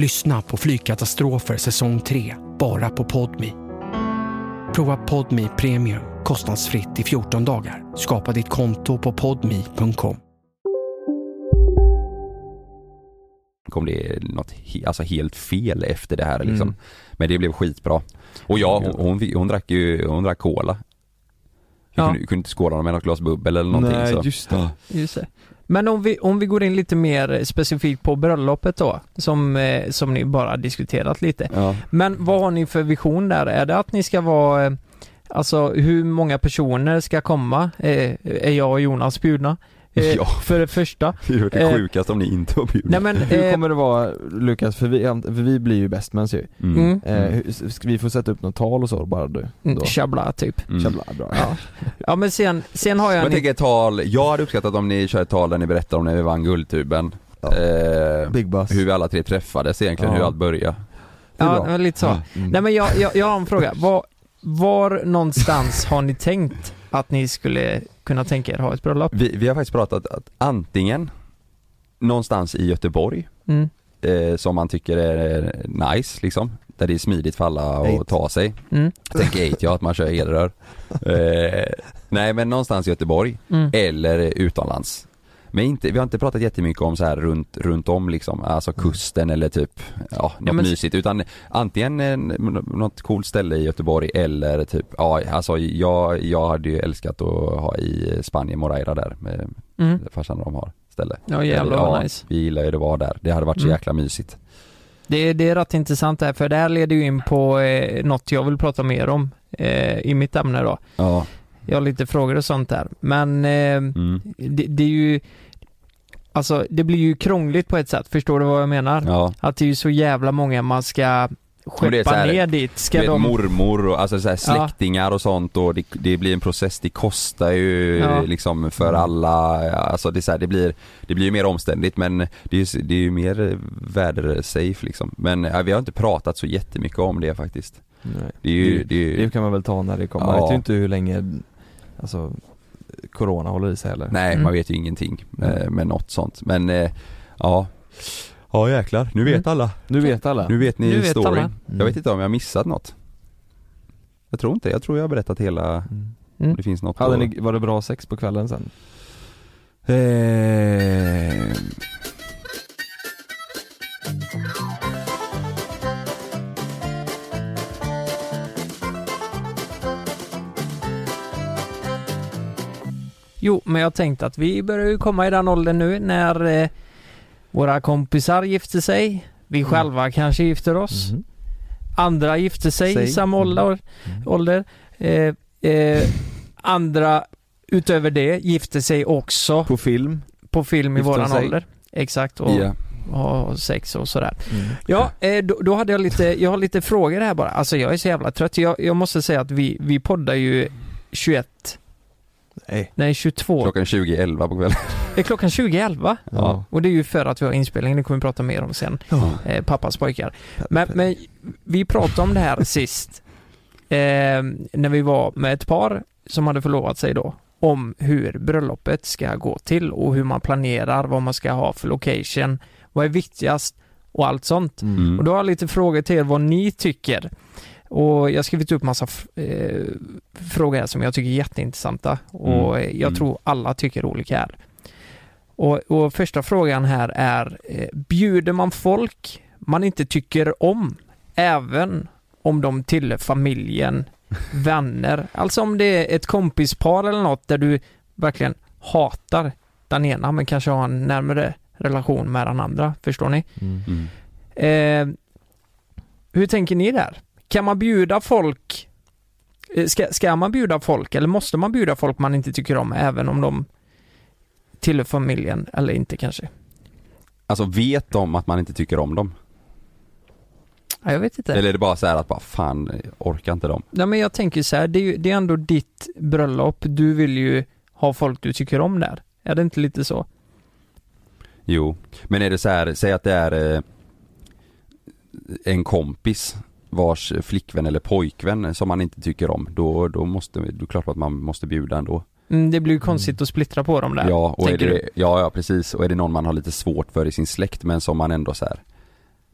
Lyssna på Flygkatastrofer säsong 3, bara på Podmi. Prova Podmi Premium kostnadsfritt i 14 dagar. Skapa ditt konto på podmi.com. kom det något he, alltså helt fel efter det här liksom. Mm. Men det blev skitbra. Och ja, hon, hon, hon drack ju, hon drack cola. Jag Ja. kunde, kunde inte skåla med något glas bubbel eller någonting Nej, så. just det. Ja. Just det. Men om vi, om vi går in lite mer specifikt på bröllopet då, som, eh, som ni bara diskuterat lite. Ja. Men vad har ni för vision där? Är det att ni ska vara, eh, alltså hur många personer ska komma? Eh, är jag och Jonas bjudna? Eh, Ja. För det första. *laughs* Det är det Eh, sjukaste om ni inte var bjudna. Nej men, *laughs* Hur eh, kommer det vara Lukas, för vi, för vi blir ju bästmans ju. Mm. mm, Eh, ska vi få sätta upp något tal och så bara du? mm, Då? typ. Mm. Tjabla, bra. Ja. ja men sen, sen har jag jag tänker tal, jag hade uppskattat om ni kör ett tal där ni berättar om när vi vann Guldtuben. Ja. Eh, Big Bus. hur vi alla tre träffades egentligen, Ja. hur allt började. Ja, bra. lite så. Mm. Nej men jag, jag, jag har en fråga. Var, var någonstans har ni tänkt att ni skulle kunna tänka er ha ett bröllop? Vi, vi har faktiskt pratat att antingen någonstans i Göteborg, Mm. eh, som man tycker är nice liksom. Där det är smidigt för alla att Eight. ta sig. Mm. Tänker 8 ja, att man kör elrör. *laughs* Eh, nej men någonstans i Göteborg, Mm. eller utomlands. Men inte, vi har inte pratat jättemycket om så här runt, runt om liksom, alltså kusten eller typ, ja, något Ja, men- mysigt utan antingen en, något coolt ställe i Göteborg eller typ, ja alltså jag, jag hade ju älskat att ha i Spanien, Moreira där med Mm. farsan de har ställe. Ja jävlar vad ja, nice. Vi gillar ju det var där, det hade varit så Mm. jäkla mysigt. Det, det är rätt intressant där, för det här leder ju in på eh, något jag vill prata mer om eh, i mitt ämne då. Ja. Jag har lite frågor och sånt där. Men eh, Mm. det, det är ju Alltså det blir ju krångligt på ett sätt, förstår du vad jag menar? Ja. Att det är ju så jävla många man ska skeppa här, ner dit. Ska vet, de... mormor och alltså så här Ja. släktingar och sånt och det, det blir en process, det kostar ju Ja. liksom för alla, alltså det så här, det blir, det blir ju mer omständigt men det är ju, det är ju mer vädersafe liksom. Men ja, vi har inte pratat så jättemycket om det faktiskt. Nej. Det är ju, det, är ju, det kan man väl ta när det kommer, Ja. man vet ju inte hur länge Alltså Corona håller i sig heller nej Mm. man vet ju ingenting Nej. eh, med något sånt men eh, ja Ja jäklar, nu vet alla. Nu vet alla. Nu vet ni Nu vet storyn. alla. Mm. Jag vet inte om jag har missat något. Jag tror inte, jag tror jag har berättat hela, Mm. det finns något Hade ni, var det bra sex på kvällen sen? Eh, Jo, men jag tänkte att vi börjar ju komma i den åldern nu när eh, våra kompisar gifter sig. Vi själva kanske gifter oss. Mhm. Andra gifter sig i Säg. samma ålder. ålder. Eh, eh, andra utöver det gifter sig också På film? på film i Gifter våran sig. ålder. Exakt. Och, Ja. och sex och sådär. Mm. Ja, eh, då, då hade jag lite, jag har lite frågor här bara. Alltså jag är så jävla trött. Jag, jag måste säga att vi, vi poddar ju 21, Nej. nej 22. klockan 20.11 på kvällen. Är klockan 20.11? *laughs* Ja. Och det är ju för att vi har inspelning, det kommer vi prata mer om sen. Eh, pappas pojkar. Men, men vi pratade om det här *laughs* sist. Eh, när vi var med ett par som hade förlovat sig då. Om hur bröllopet ska gå till och hur man planerar, vad man ska ha för location, vad är viktigast och allt sånt. Mm. Och då har jag lite frågor till er vad ni tycker. Och jag har skrivit upp massa eh, frågor här som jag tycker är jätteintressanta och Mm. jag Mm. tror alla tycker olika här. Och, och första frågan här är, eh, bjuder man folk man inte tycker om, även om de tillhör familjen, *laughs* vänner, alltså om det är ett kompispar eller något där du verkligen hatar den ena men kanske har en närmare relation med den andra, förstår ni? Mm. Eh, hur tänker ni där? Kan man bjuda folk eh, ska, ska man bjuda folk eller måste man bjuda folk man inte tycker om även om de tillhör familjen eller inte kanske? Alltså vet de att man inte tycker om dem? Ja, jag vet inte. Eller är det bara så här att bara fan, orkar inte dem? Nej men jag tänker så här, det är, ju, det är ändå ditt bröllop, du vill ju ha folk du tycker om där. Är det inte lite så? Jo, men är det så här, säg att det är eh, en kompis vars flickvän eller pojkvän som man inte tycker om, då, då måste, då är det klart att man måste bjuda ändå. Mm, det blir ju konstigt att splittra på dem där. Ja, och är det, du? ja, ja precis. Och är det någon man har lite svårt för i sin släkt men som man ändå så här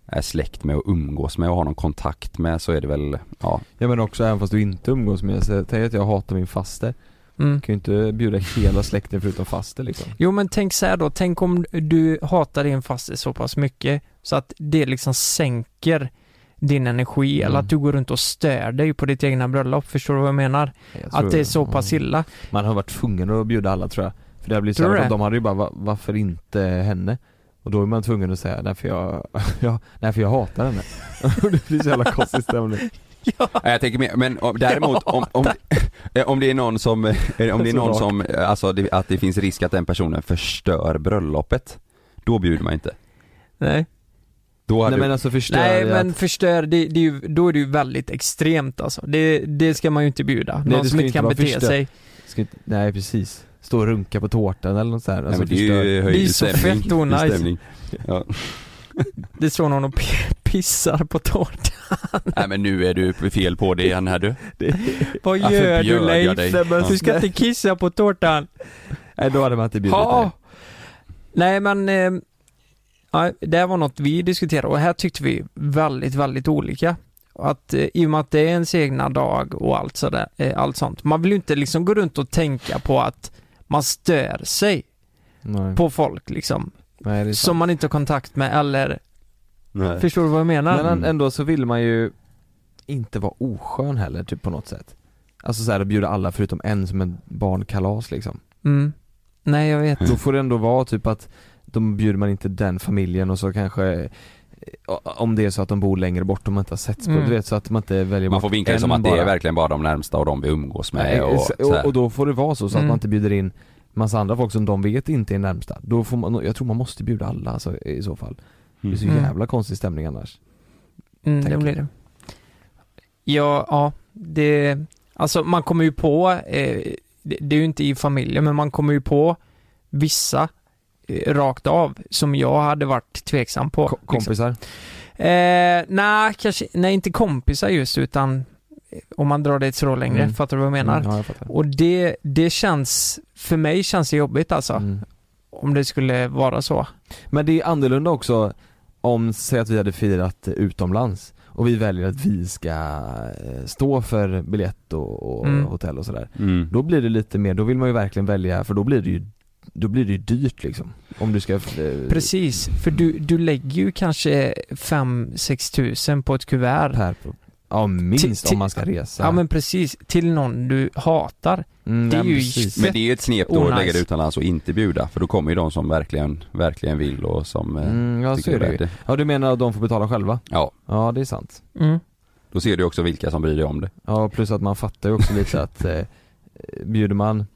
är släkt med och umgås med och har någon kontakt med så är det väl, ja. Ja men också även fast du inte umgås med, så tänk att jag hatar min faster. Mm. kan ju inte bjuda hela släkten förutom faster liksom. Jo men tänk så här då, tänk om du hatar din faster så pass mycket så att det liksom sänker din energi Mm. eller att du går runt och stör dig på ditt egna bröllop, förstår du vad jag menar? Jag att det är så pass ja. illa. Man har varit tvungen att bjuda alla tror jag. För det har blivit så här, de hade ju bara, "Va- varför inte henne? Och då är man tvungen att säga, nej för jag, *laughs* ja, nej för jag hatar henne. Och *laughs* det blir så jävla konstig stämning. *laughs* Ja, Jag tänker mer, men om, däremot om, om, om det är någon som, eh, om det är någon som, eh, alltså det, att det finns risk att den personen förstör bröllopet, då bjuder man inte. Nej. Då hade Nej men alltså förstör Nej det men att, förstör, det, det är ju, då är det ju väldigt extremt alltså. Det, det ska man ju inte bjuda. det Någon ska som ju inte kan bete förstör. sig. ska inte, nej precis. Stå och runka på tårtan eller något sånt. Nej Alltså, men det är ju Det är höjd så stämning. fett onajs. Det. Ja. *laughs* Det står någon och pissar på tårtan. *laughs* Nej men nu är du fel på det igen här du. Vad Varför gör du Leif? dig? Nej, men- Du ska inte kissa på tårtan. Nej då hade man inte bjudit Ha! nej. Nej men, eh, ja, det var något vi diskuterade och här tyckte vi väldigt, väldigt olika. Att eh, i och med att det är ens egna dag och allt sådär, eh, allt sånt. Man vill ju inte liksom gå runt och tänka på att man stör sig Nej. på folk liksom. nej det är sant. Som man inte har kontakt med eller, Nej. förstår du vad jag menar? Men ändå så vill man ju inte vara oskön heller typ på något sätt. Alltså såhär att bjuda alla förutom en som en barnkalas liksom. Mm. Nej jag vet. Då får det ändå vara typ att då bjuder man inte den familjen och så kanske eh, om det är så att de bor längre bort och man inte har setts på, Mm. du vet så att man inte väljer Man får vinkla det en som att det bara. är verkligen bara de närmsta och de vi umgås med Nej, och, och, och då får det vara så, så att Mm. man inte bjuder in massa andra folk som de vet inte är närmsta. Då får man, jag tror man måste bjuda alla alltså, i så fall. Det är så Mm. jävla konstig stämning annars. Mm, det blir det. Ja, ja, det, alltså man kommer ju på, eh, det, det är ju inte i familjen, men man kommer ju på vissa rakt av som jag hade varit tveksam på. Ko- liksom. kompisar? Eh, nej, kanske, nej inte kompisar just utan eh, om man drar det ett strå längre, Mm. fattar du vad jag menar? Mm, ja, jag fattar. Och det, det känns, för mig känns det jobbigt alltså, Mm. om det skulle vara så. Men det är annorlunda också om, säg att vi hade firat utomlands och vi väljer att vi ska eh, stå för biljett och, och Mm. hotell och sådär. Mm. Då blir det lite mer, då vill man ju verkligen välja, för då blir det ju då blir det ju dyrt liksom. Om du ska... eh, Precis, för du, du lägger ju kanske 5-6 tusen på ett kuvert. Per, ja minst Till- till- om man ska resa. Ja men precis, till någon du hatar. Mm, det är ju precis. Men det är ju ett knep då att lägga det utomlands och inte bjuda för då kommer ju de som verkligen, verkligen vill och som eh, Mm, ja så tycker är det värt ju. Ja du menar att de får betala själva? Ja, Ja det är sant. Mm. då ser du också vilka som bryr dig om det. Ja plus att man fattar ju också lite att eh, bjuder man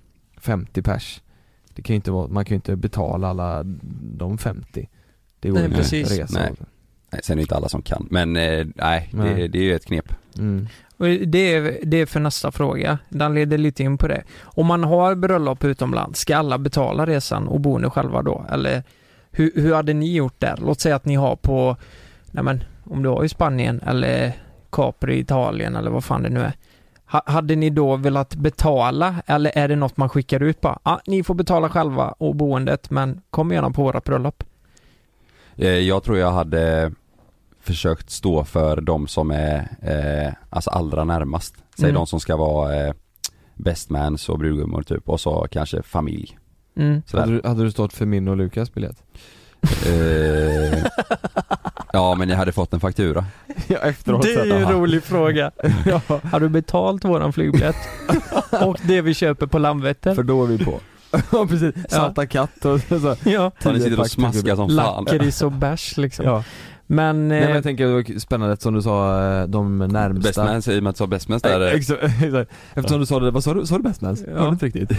50 pers Det kan ju inte vara, man kan ju inte betala alla de 50 Det går Nej, ju inte precis. att resa Nej. Nej, sen är det inte alla som kan, men eh, nej, Det, Nej. det är ju ett knep. mm. Och det är, det är för nästa fråga. Den leder lite in på det. Om man har bröllop utomlands, ska alla betala resan och boende själva då? Eller hur, hur hade ni gjort där? Låt säga att ni har på, nej men, om du har i Spanien eller Capri i Italien eller vad fan det nu är. Ha, hade ni då velat betala eller är det något man skickar ut bara? Ja, ni får betala själva och boendet men kom gärna på våra bröllop. Eh, jag tror jag hade försökt stå för de som är eh, alltså allra närmast. Säg Mm. de som ska vara eh, bestmans och brudgummor typ och så kanske familj. Mm. Hade, du, hade du stått för min och Lukas biljett? Eh, ja men jag hade fått en faktura. ja efteråt Det är ju en rolig fråga. *laughs* ja, Har du betalt våran flygbiljett? *laughs* och det vi köper på Landvetter? för då är vi på *laughs* Ja precis, Ja. salta katt och så. Ja. Ni sitter och smaskar som fan. Lakrits och bärs liksom. Ja. Men, Nej men eh, jag tänker det var spännande som du sa, eh, de närmsta Bestmans, i och med att du sa bestmans där. Eh, eh, exakt, exakt. Eftersom du sa det, vad sa du? Sa du bestmans? Ja. Ja. Hörde inte riktigt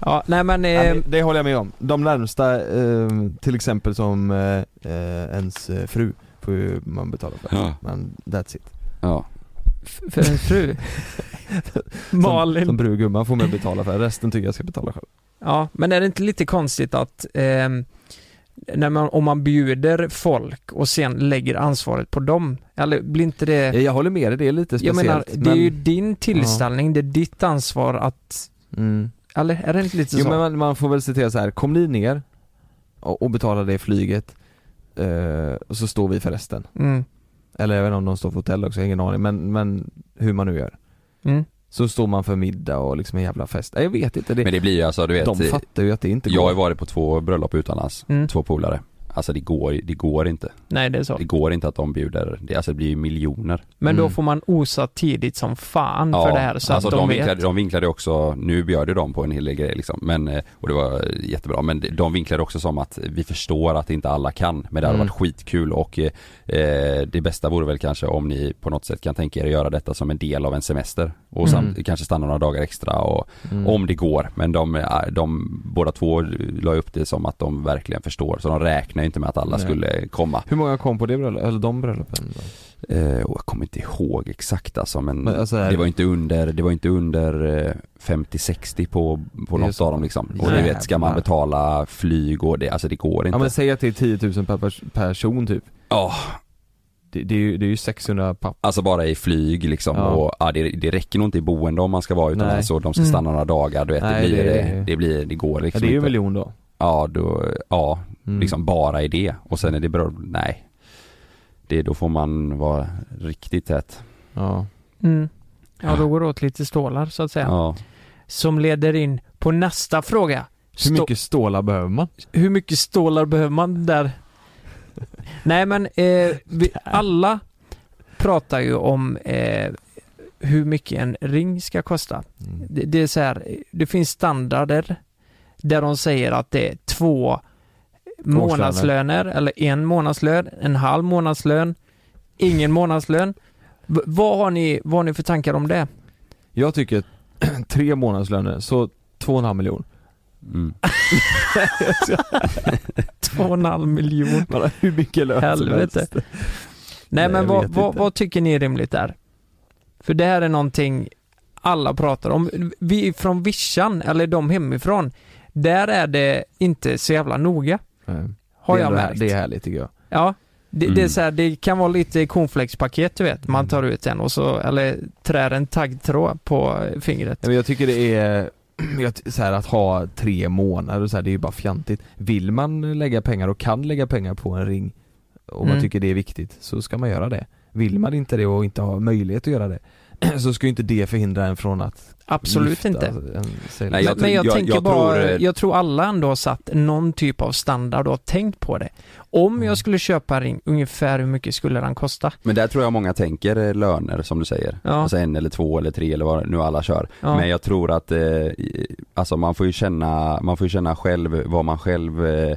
ja, nej men, eh, Nej, men Det håller jag med om. De närmsta, eh, till exempel som eh, eh, ens eh, fru, får ju man betala för. Ja. Men that's it. Ja. f- för en fru. *laughs* Malin. Som, som brudgumman får man betala för, resten tycker jag ska betala själv. Ja, men är det inte lite konstigt att ehm, när man, om man bjuder folk och sen lägger ansvaret på dem, eller blir inte det... Jag, jag håller med dig, det är lite Jag speciellt. menar, det är ju men- din tillställning, det är ditt ansvar att... Mm. Eller är det inte lite Jo så? men man, man får väl se till så här. kom ni ner och, och betalar det flyget, eh, och så står vi för resten. Mm, Eller inte om de står för hotell också, jag har ingen aning, men, men hur man nu gör. mm. Så står man för middag och liksom en jävla fest. Nej, Jag vet inte, det, Men det blir ju alltså du vet, de fattar ju att det inte jag har går. varit på två bröllop utomlands, Mm. två polare. Alltså det går, det går inte. Nej, det är så. Det går inte att de bjuder, det, alltså det blir ju miljoner. Men då Mm. får man osa tidigt som fan för det här så alltså att de, vet. vinklade, de vinklade också, nu bjöd ju de på en hel del grejer liksom, men, eh, och det var jättebra, men de vinklade också som att vi förstår att inte alla kan, men det hade Mm. varit skitkul och eh, det bästa vore väl kanske om ni på något sätt kan tänka er att göra detta som en del av en semester och Mm. samt, kanske stanna några dagar extra och Mm. om det går, men de, eh, de båda två la upp det som att de verkligen förstår, så de räknar inte med att alla Nej. skulle komma. Hur många kom på det bröllopet, eller de bröllopen? då? Eh, och jag kommer inte ihåg exakt alltså men, Men alltså, det var inte under, det var inte under eh, 50-60 på, på är något så. av dem liksom. Och du vet, ska man betala flyg och det, alltså det går inte. Ja men säg att det är 10 000 per pers- person typ. Ja, Det, det, är, ju, det är ju 600 papp. alltså bara i flyg liksom Ja. och ja, det, det räcker nog inte i boende om man ska vara utomlands Nej. och de ska Mm. stanna några dagar, du vet Nej, det blir, det- det, det blir, det går Ja, liksom det är ju en miljon då. Ja, då, ja, Mm. liksom bara i det och sen är det bra, nej. Det, då får man vara riktigt tät. Ja. Mm. Ja, då går det åt lite stålar så att säga. Ja. Som leder in på nästa fråga. Hur Stå- mycket stålar behöver man? hur mycket stålar behöver man där? *laughs* Nej men eh, vi, alla pratar ju om eh, hur mycket en ring ska kosta. Mm. Det, det är så här, det finns standarder där de säger att det är två månadslöner eller en månadslön, en halv månadslön, ingen månadslön. V- vad, har ni, vad har ni för tankar om det? Jag tycker *clears throat* tre månadslöner, så två och en halv miljon. Mm. *laughs* Två och en halv miljon. Bara hur mycket lön Helvete. Nej, Nej, men vad, vad, vad tycker ni är rimligt där? För det här är någonting alla pratar om. Vi från Vischan, eller de hemifrån, där är det inte så jävla noga. Nej. Har jag märkt. Det är härligt tycker jag. Ja, det, det är Mm. så här, det kan vara lite cornflakespaket du vet. Mm. Man tar ut en och så, eller trär en taggtråd på fingret. Ja, men jag tycker det är, *clears throat* så här, att ha tre månader och så här, det är ju bara fjantigt. Vill man lägga pengar och kan lägga pengar på en ring, och man Mm. tycker det är viktigt så ska man göra det. Vill man inte det och inte har möjlighet att göra det *clears throat* så ska ju inte det förhindra en från att Absolut inte. en segel. Nej, jag men, men jag, tror- jag- tänker jag bara, tror, eh, jag tror alla ändå har satt någon typ av standard och har tänkt på det. Om Mm. jag skulle köpa en ring, ungefär hur mycket skulle den kosta? Men där tror jag många tänker eh, löner som du säger. Ja. Alltså en eller två eller tre eller vad nu alla kör. Ja. Men jag tror att, eh, alltså man får ju känna, man får ju känna själv vad man själv eh,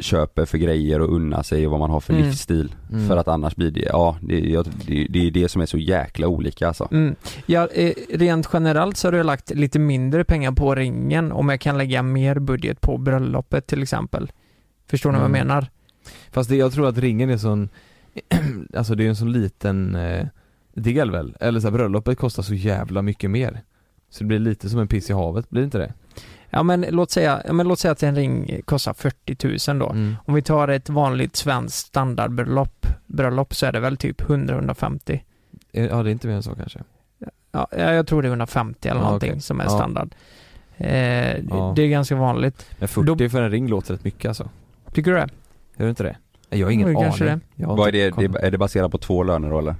köper för grejer och unna sig och vad man har för Mm. livsstil. Mm. För att annars blir det, ja det, det, det är det som är så jäkla olika alltså. Mm. Ja, eh, rent generellt så har du lagt lite mindre pengar på ringen om jag kan lägga mer budget på bröllopet till exempel. Förstår ni vad jag Mm. menar? Fast det, jag tror att ringen är sån, *clears throat* alltså det är en sån liten eh, del väl? Eller så här, bröllopet kostar så jävla mycket mer. Så det blir lite som en piss i havet, blir det inte det? Ja men låt säga, ja, men låt säga att en ring kostar 40 000 då. Mm. Om vi tar ett vanligt svenskt standardbröllop bröllop så är det väl typ 100-150. Eh, Ja det är inte mer än så kanske. Ja, jag tror det är 150 eller Ja, någonting okej. som är Ja. standard. Eh, Ja. Det är ganska vanligt. Men 40 för en ring låter rätt mycket alltså. Tycker du det? Gör det inte det? Jag har ingen aning. det. Vad är det, det, är det baserat på två löner då eller?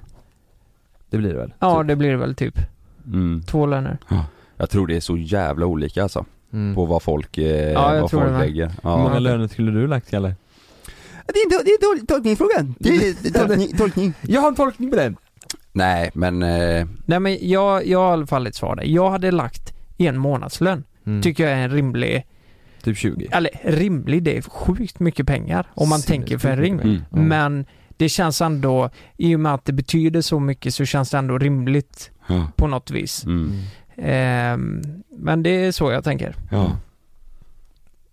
Det blir det väl? Ja det blir det väl typ. Mm. Två löner. Jag tror det är så jävla olika alltså. Mm. På vad folk, eh, Ja, vad folk lägger. Hur Ja. många löner skulle du lagt Kalle? Det är en, det är en dålig tolkningsfråga. Det är *laughs* tolkning, tolkning. Jag har en tolkning på den! Nej men, eh, Nej men jag, jag har i alla fall ett svar där. Jag hade lagt en månadslön. Mm. Tycker jag är en rimlig, Typ 20? eller rimlig, det är sjukt mycket pengar om man tänker för en ring. Mm. Ja. Men det känns ändå, i och med att det betyder så mycket så känns det ändå rimligt på något vis. Ehm, men det är så jag tänker. Ja.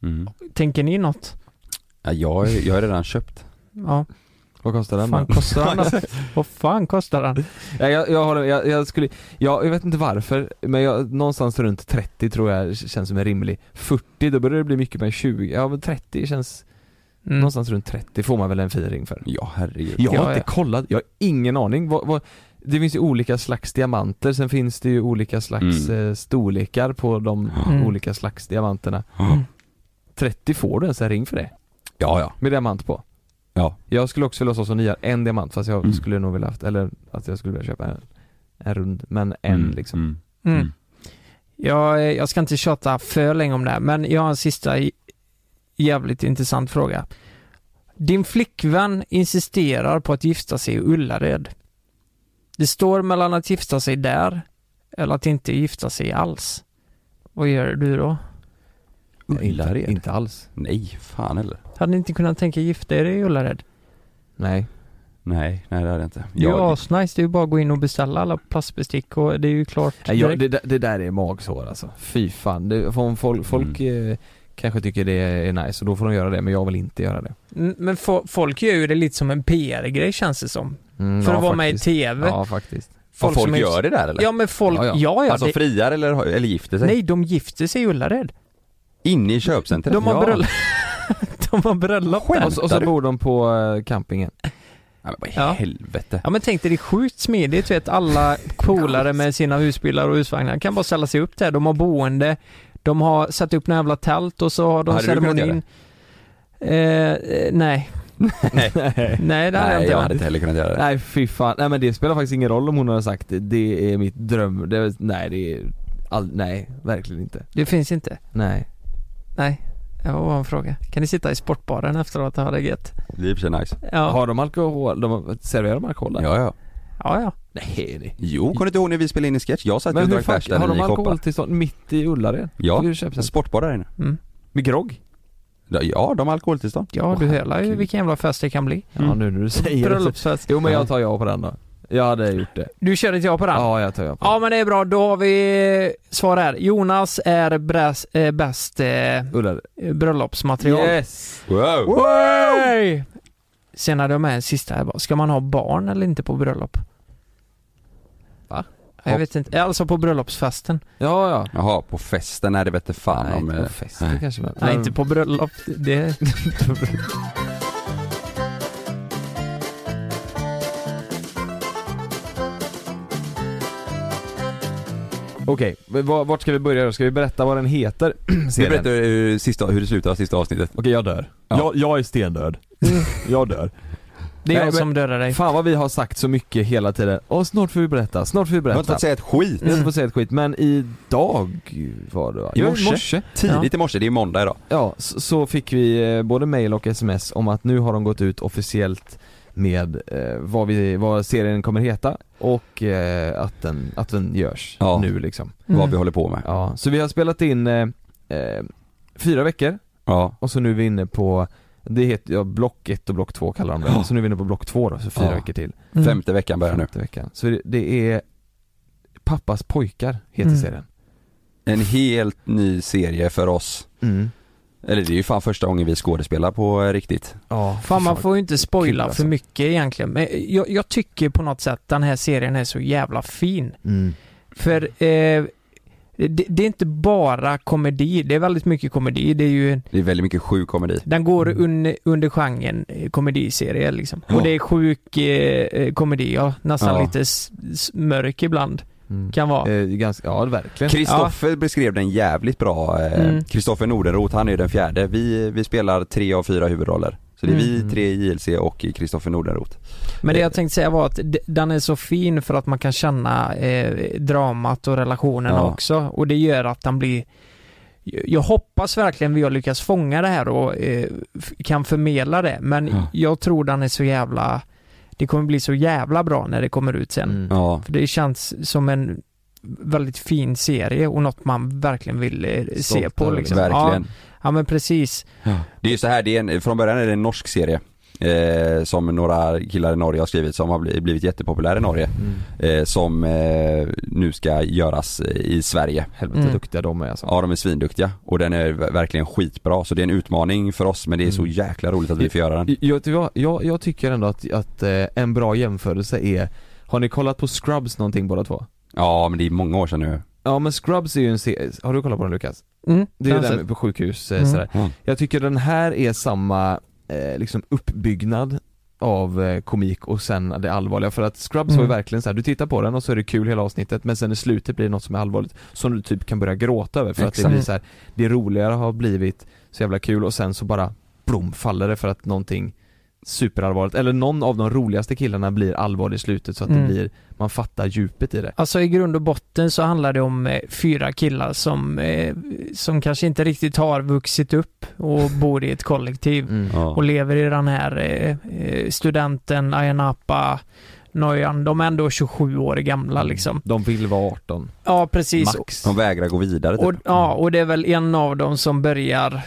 Mm. Tänker ni något? Ja, jag, jag har redan köpt. Ja. Vad kostar den Vad fan kostar den *laughs* då? Vad fan kostar den? Ja, jag, jag, håller, jag, jag skulle, jag, jag vet inte varför, men jag, någonstans runt 30 tror jag känns som en rimlig 40, då börjar det bli mycket med 20, ja men 30 känns, Mm. någonstans runt 30 får man väl en fin ring för Ja herregud. Jag har Ja, inte ja. kollat, jag har ingen aning, vad, vad, det finns ju olika slags diamanter, sen finns det ju olika slags Mm. eh, storlekar på de Mm. olika slags diamanterna Ja. 30 får du ens en ring för det? Ja ja. Med diamant på? Ja. Jag skulle också vilja ha så som ni har, en diamant fast jag Mm. skulle nog vilja haft, eller att jag skulle vilja köpa en, en rund, men en Mm, liksom Mm. Mm. Mm. Jag, jag ska inte tjata för länge om det här, men jag har en sista jävligt intressant fråga. Din flickvän insisterar på att gifta sig i Ullared. Det står mellan att gifta sig där eller att inte gifta sig alls. Vad gör du då? inte, Ullared? inte alls Nej, fan heller. Hade ni inte kunnat tänka gifta er i Ullared? Nej Nej, nej det hade jag inte. Det är ju Jag, asnice, det är ju bara att gå in och beställa alla plastbestick och det är ju klart Nej, jag, det, där- det där är magsår alltså, fy fan. Det, om folk, folk eh, kanske tycker det är nice och då får de göra det men jag vill inte göra det Mm, Men fo- folk gör ju det lite som en PR-grej känns det som. Mm, För ja, att vara med i faktiskt. TV. Ja faktiskt folk, folk som är- gör det där eller? Ja men folk, Ja, ja ja. ja, alltså det, friar eller, eller gifter sig? nej de gifter sig i Ullared. Inne i köpcentret? De har Ja. bröllop, *laughs* de har bröllop där. och så, och så bor de på eh, campingen Ja, men vad i helvete? Ja men tänk dig det är sjukt smidigt, vet alla *laughs* polare med sina husbilar och husvagnar kan bara ställa sig upp där, de har boende, de har satt upp några jävla tält och så har de Hade du kunnat ceremonin. Eh, eh, nej. Nej. *laughs* Nej det hade jag Nej, inte jag hade inte heller kunnat göra det. Nej fy fan, nej men det spelar faktiskt ingen roll om hon har sagt det, det är mitt dröm, det, nej det är, all, nej verkligen inte Det finns inte. Nej Nej. Det var en fråga. Kan ni sitta i sportbaren efteråt och ha det gött? Det är för sig nice. Ja. Har de alkohol, de, serverar de alkohol där? Ja, ja. Ja, ja. Nej det Jo, kommer du inte ihåg när vi spelade in i sketch? Jag satt ju och Men hur drack bärs där har de alkoholtillstånd mitt i Ullared? Ja, en sportbar där inne. Mm. Med grogg? Ja, de har alkoholtillstånd. Ja, du hör ju vilken jävla fest det kan bli. Ja nu när du säger Bröllopsfest. Jo men jag tar ja på den då Jag hade gjort det Du kör ett ja på den? Ja jag tar ja på Ja men det är bra, då har vi svar här. Jonas är bräs, eh, bäst eh, bröllopsmaterial. Yes! Wow! Way! Sen hade jag med en sista här bara. Ska man ha barn eller inte på bröllop? Jag vet inte, alltså på bröllopsfesten. Ja ja Jaha, på festen? Nej det vete fan Nej, om... inte eh, på festen nej. kanske men Nej inte på bröllop, det... *laughs* Okej, vart ska vi börja då? Ska vi berätta vad den heter? *clears throat* Vi berättar hur, sista, hur det slutar, sista avsnittet. Okej jag dör. Ja. Jag, jag är stendöd. Jag dör. Det är Nej, jag men som dödar dig. Fan vad vi har sagt så mycket hela tiden. Åh snart får vi berätta, snart får vi Jag har berätta. inte fått säga ett skit. Vi har inte fått säga ett skit, men idag var det va? I Jo, morse. Tidigt i morse, det är måndag idag. Ja, så, så fick vi eh, både mail och sms om att nu har de gått ut officiellt med eh, vad, vi, vad serien kommer heta och eh, att, den, att den görs Ja. nu liksom. Mm. Vad vi håller på med. Ja, så vi har spelat in eh, eh, fyra veckor Ja. och så nu är vi inne på det heter, ja, block 1 och block 2 kallar de det. Ja. Så nu är vi inne på block 2 då, så fyra Ja. veckor till. Mm. Femte veckan börjar nu. Femte veckan. Så det, det är Pappas pojkar heter Mm. serien. En helt ny serie för oss. Mm. Eller det är ju fan första gången vi skådespelar på eh, riktigt. Ja, Fan man får ju inte spoila kul, alltså. för mycket egentligen. Men jag, jag tycker på något sätt den här serien är så jävla fin. Mm. För eh, det, det är inte bara komedi, det är väldigt mycket komedi. Det är ju en, Det är väldigt mycket sjuk komedi. den går under, under genren eh, komediserie liksom. Och det är sjuk eh, eh, komedi, ja. Nästan Ja. lite mörk ibland. Mm. Kan vara. Eh, ganska, ja verkligen. Kristoffer beskrev den jävligt bra. eh, Mm. Kristoffer Nordenroth, han är ju den fjärde. Vi, vi spelar tre av fyra huvudroller. Så det är vi Mm. tre i JLC och Kristoffer Nordenroth. Men det jag tänkte säga var att den är så fin för att man kan känna eh, dramat och relationen Ja. också. Och det gör att den blir jag hoppas verkligen vi har lyckats fånga det här och eh, kan förmedla det. Men Ja. jag tror den är så jävla Det kommer bli så jävla bra när det kommer ut sen. Mm. Ja. För det känns som en väldigt fin serie och något man verkligen vill eh, se på liksom. Verkligen. Ja, ja men precis. Det är ju så här, det är en, från början är det en norsk serie. Eh, som några killar i Norge har skrivit som har bli- blivit jättepopulär i Norge. Mm. Eh, som eh, nu ska göras i Sverige. Helvete Mm. duktiga de är alltså. Ja de är svinduktiga och den är ver- verkligen skitbra så det är en utmaning för oss men det är så Mm. jäkla roligt att vi får göra den. Jag, jag, jag, jag tycker ändå att, att eh, en bra jämförelse är Har ni kollat på Scrubs någonting båda två? Ja men det är många år sedan nu. Ja men Scrubs är ju en serie, har du kollat på den Lukas? Mm, Det är har den jag på sjukhus eh, Mm. sådär. Mm. Jag tycker den här är samma eh, liksom uppbyggnad av eh, komik och sen det allvarliga för att Scrubs var ju Mm. verkligen så här, du tittar på den och så är det kul hela avsnittet men sen i slutet blir det något som är allvarligt som du typ kan börja gråta över för att det Exakt. blir så här, det roligare har blivit så jävla kul och sen så bara blom faller det för att någonting superallvarligt, eller någon av de roligaste killarna blir allvarlig i slutet så att Mm. det blir, man fattar djupet i det. Alltså i grund och botten så handlar det om eh, fyra killar som, eh, som kanske inte riktigt har vuxit upp och bor i ett kollektiv Mm. Ja. och lever i den här eh, eh, studenten, Ayia Napa, Noyan. De är ändå 27 år gamla liksom. De vill vara 18, Ja, precis. max. De vägrar gå vidare typ. Och, ja, och det är väl en av dem som börjar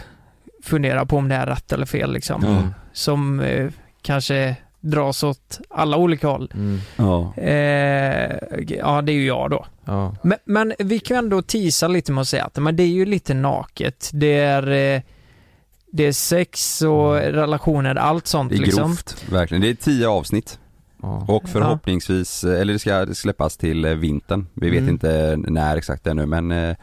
fundera på om det är rätt eller fel liksom. Ja. Som eh, kanske dras åt alla olika håll. Mm. Ja. Eh, ja, det är ju jag då. Ja. Men, men vi kan ändå tisa lite med att säga att men det är ju lite naket. Det är, eh, det är sex och relationer, allt sånt Det är liksom. grovt, verkligen. Det är tio avsnitt. Ja. Och förhoppningsvis, eh, eller det ska släppas till eh, vintern. Vi vet Mm. inte när exakt ännu men eh,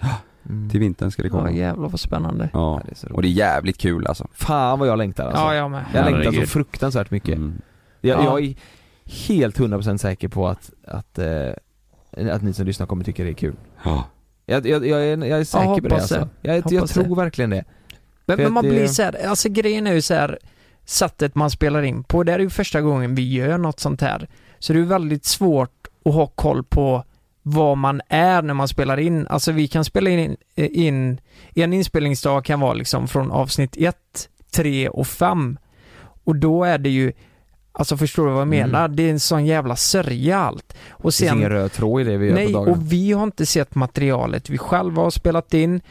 Mm. till vintern ska det Ja, komma. jävlar vad spännande. Ja. det är så Och det är jävligt kul alltså. Fan vad jag längtar alltså. Ja, jag med. Jag längtar så fruktansvärt mycket. Mm. Jag, Ja. jag är helt 100% säker på att, att, eh, att ni som lyssnar kommer tycka det är kul. Ja. Jag, jag, jag, är, jag är säker på det hoppas det. alltså. Jag, jag tror det. verkligen det. Men, men man det- blir så här, alltså grejen är ju så här sättet man spelar in på. Det är ju första gången vi gör något sånt här. Så det är väldigt svårt att ha koll på vad man är när man spelar in. Alltså vi kan spela in, in en inspelningsdag kan vara liksom från avsnitt 1, 3 och 5. Och då är det ju Alltså förstår du vad jag Mm. menar? Det är en sån jävla sörja allt. Och Det finns ingen röd tråd i det vi gör Nej, på dagarna. och vi har inte sett materialet vi själva har spelat in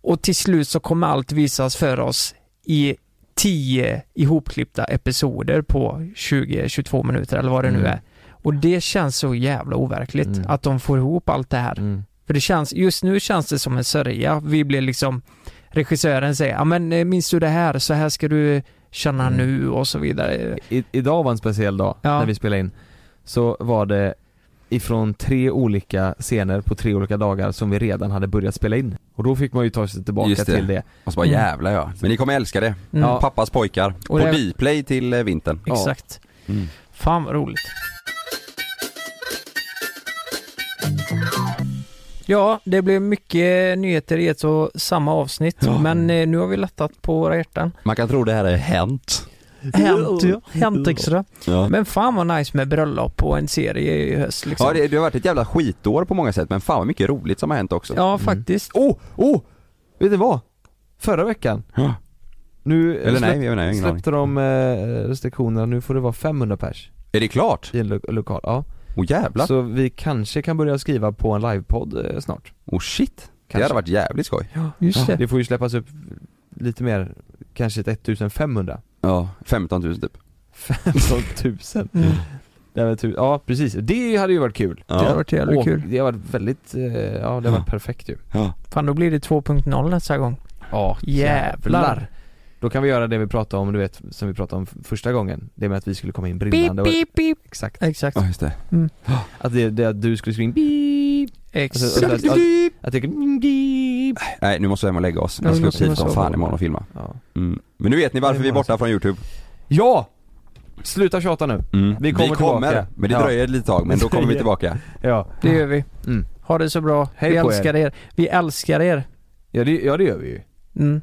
och till slut så kommer allt visas för oss i tio ihopklippta episoder på 20-22 minuter eller vad det nu Mm. är. Och det känns så jävla overkligt Mm. att de får ihop allt det här. Mm. För det känns, just nu känns det som en sörja. Vi blir liksom, regissören säger, ja men eh, minns du det här? Så här ska du känna Mm. nu och så vidare. I, idag var en speciell dag Ja. när vi spelade in. Så var det ifrån tre olika scener på tre olika dagar som vi redan hade börjat spela in. Och då fick man ju ta sig tillbaka Just det. till det. Och så bara Mm. jävlar ja. Men ni kommer älska det. Mm. Ja. Pappas pojkar. Och på det- Dplay till eh, vintern. Ja. Exakt. Mm. Fan vad roligt. Ja, det blev mycket nyheter i ett och samma avsnitt, Ja. men eh, nu har vi lättat på våra hjärtan. Man kan tro det här är hänt. Hänt, hänt extra. Ja. Men fan vad nice med bröllop och en serie i höst liksom. Ja det, det har varit ett jävla skitår på många sätt men fan vad mycket roligt som har hänt också. Ja, faktiskt. Oh, oh! Vet ni vad? Förra veckan Ja. Nu Eller släpp, nej, jag ingen släppte de eh, restriktionerna, nu får det vara 500 pers Är det klart? i en lo- lokal, ja Åh jävlar. Så vi kanske kan börja skriva på en livepodd eh, snart Oh shit. Det Kanske. hade varit jävligt skoj. Just det. Det får ju släppas upp lite mer, kanske ett 1500 Ja, 15 000 typ. 15 000 *laughs* Mm. Tu- Ja precis, det hade ju varit kul Ja. Det har varit jävligt Och kul. Det har varit väldigt, eh, ja det har varit perfekt ju Ja. Fan då blir det 2.0 nästa gång. Ja Jävlar. Då kan vi göra det vi pratade om, du vet, som vi pratade om första gången Det med att vi skulle komma in Beep, brinnande och, beep, beep. Exakt Exakt. Ja just det. *gasps* Att det, det att du skulle skriva in beep Exakt. Alltså, att, att, att, att jag beep Nej nu måste vi hem och lägga oss. Ja, Jag vi ska upp hit som fan imorgon och filma. ja. Mm. Men nu vet ni varför vi är borta från youtube. ja! Sluta tjata nu Mm. Vi kommer tillbaka. men det Ja. dröjer ett litet tag men då kommer vi tillbaka. Ja, Det gör vi. Mm. Ha det så bra. Hej vi på er. älskar er. Vi älskar er. ja, det, ja det gör vi ju Mm.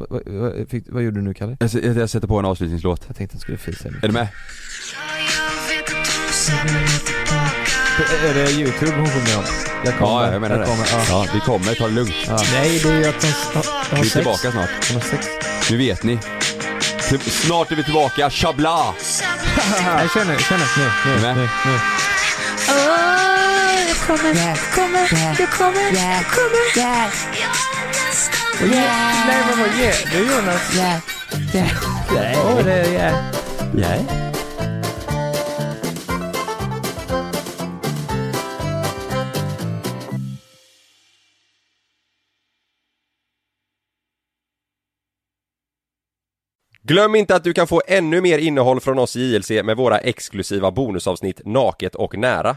Va, va, va, fick, vad gjorde du nu Kalle? Jag, s- jag sätter på en avslutningslåt. Jag tänkte att jag skulle fisa Är du med? Är det youtube hon sjunger om? Jag Ja, jag menar det. kommer, ja. Ja, vi kommer, ta det lugnt. Ja. Nej, det är ju att de, de, de har Vi är sex. tillbaka snart. Hon har sex Nu vet ni. Snart är vi tillbaka, chabla! Nej, kör nu, kör nu. Nu, Är du nu, med? nu, nu Och ge, nej, men vad ger du Jonas? Ja. Ja. Åh, det är ja. Ja. Glöm inte att du kan få ännu mer innehåll från oss i JLC med våra exklusiva bonusavsnitt Naket och nära.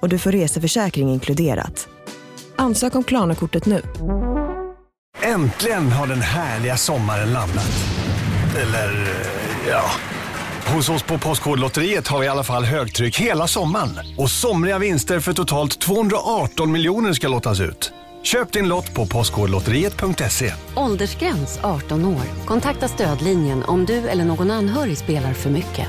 och du får reseförsäkring inkluderat. Ansök om Klarna-kortet nu. Äntligen har den härliga sommaren landat. Eller, eh, ja. Hos oss på Postkodlotteriet har vi i alla fall högtryck hela sommaren. Och somriga vinster för totalt 218 miljoner ska lottas ut. Köp din lott på postkodlotteriet.se. Åldersgräns 18 år. Kontakta stödlinjen om du eller någon anhörig spelar för mycket.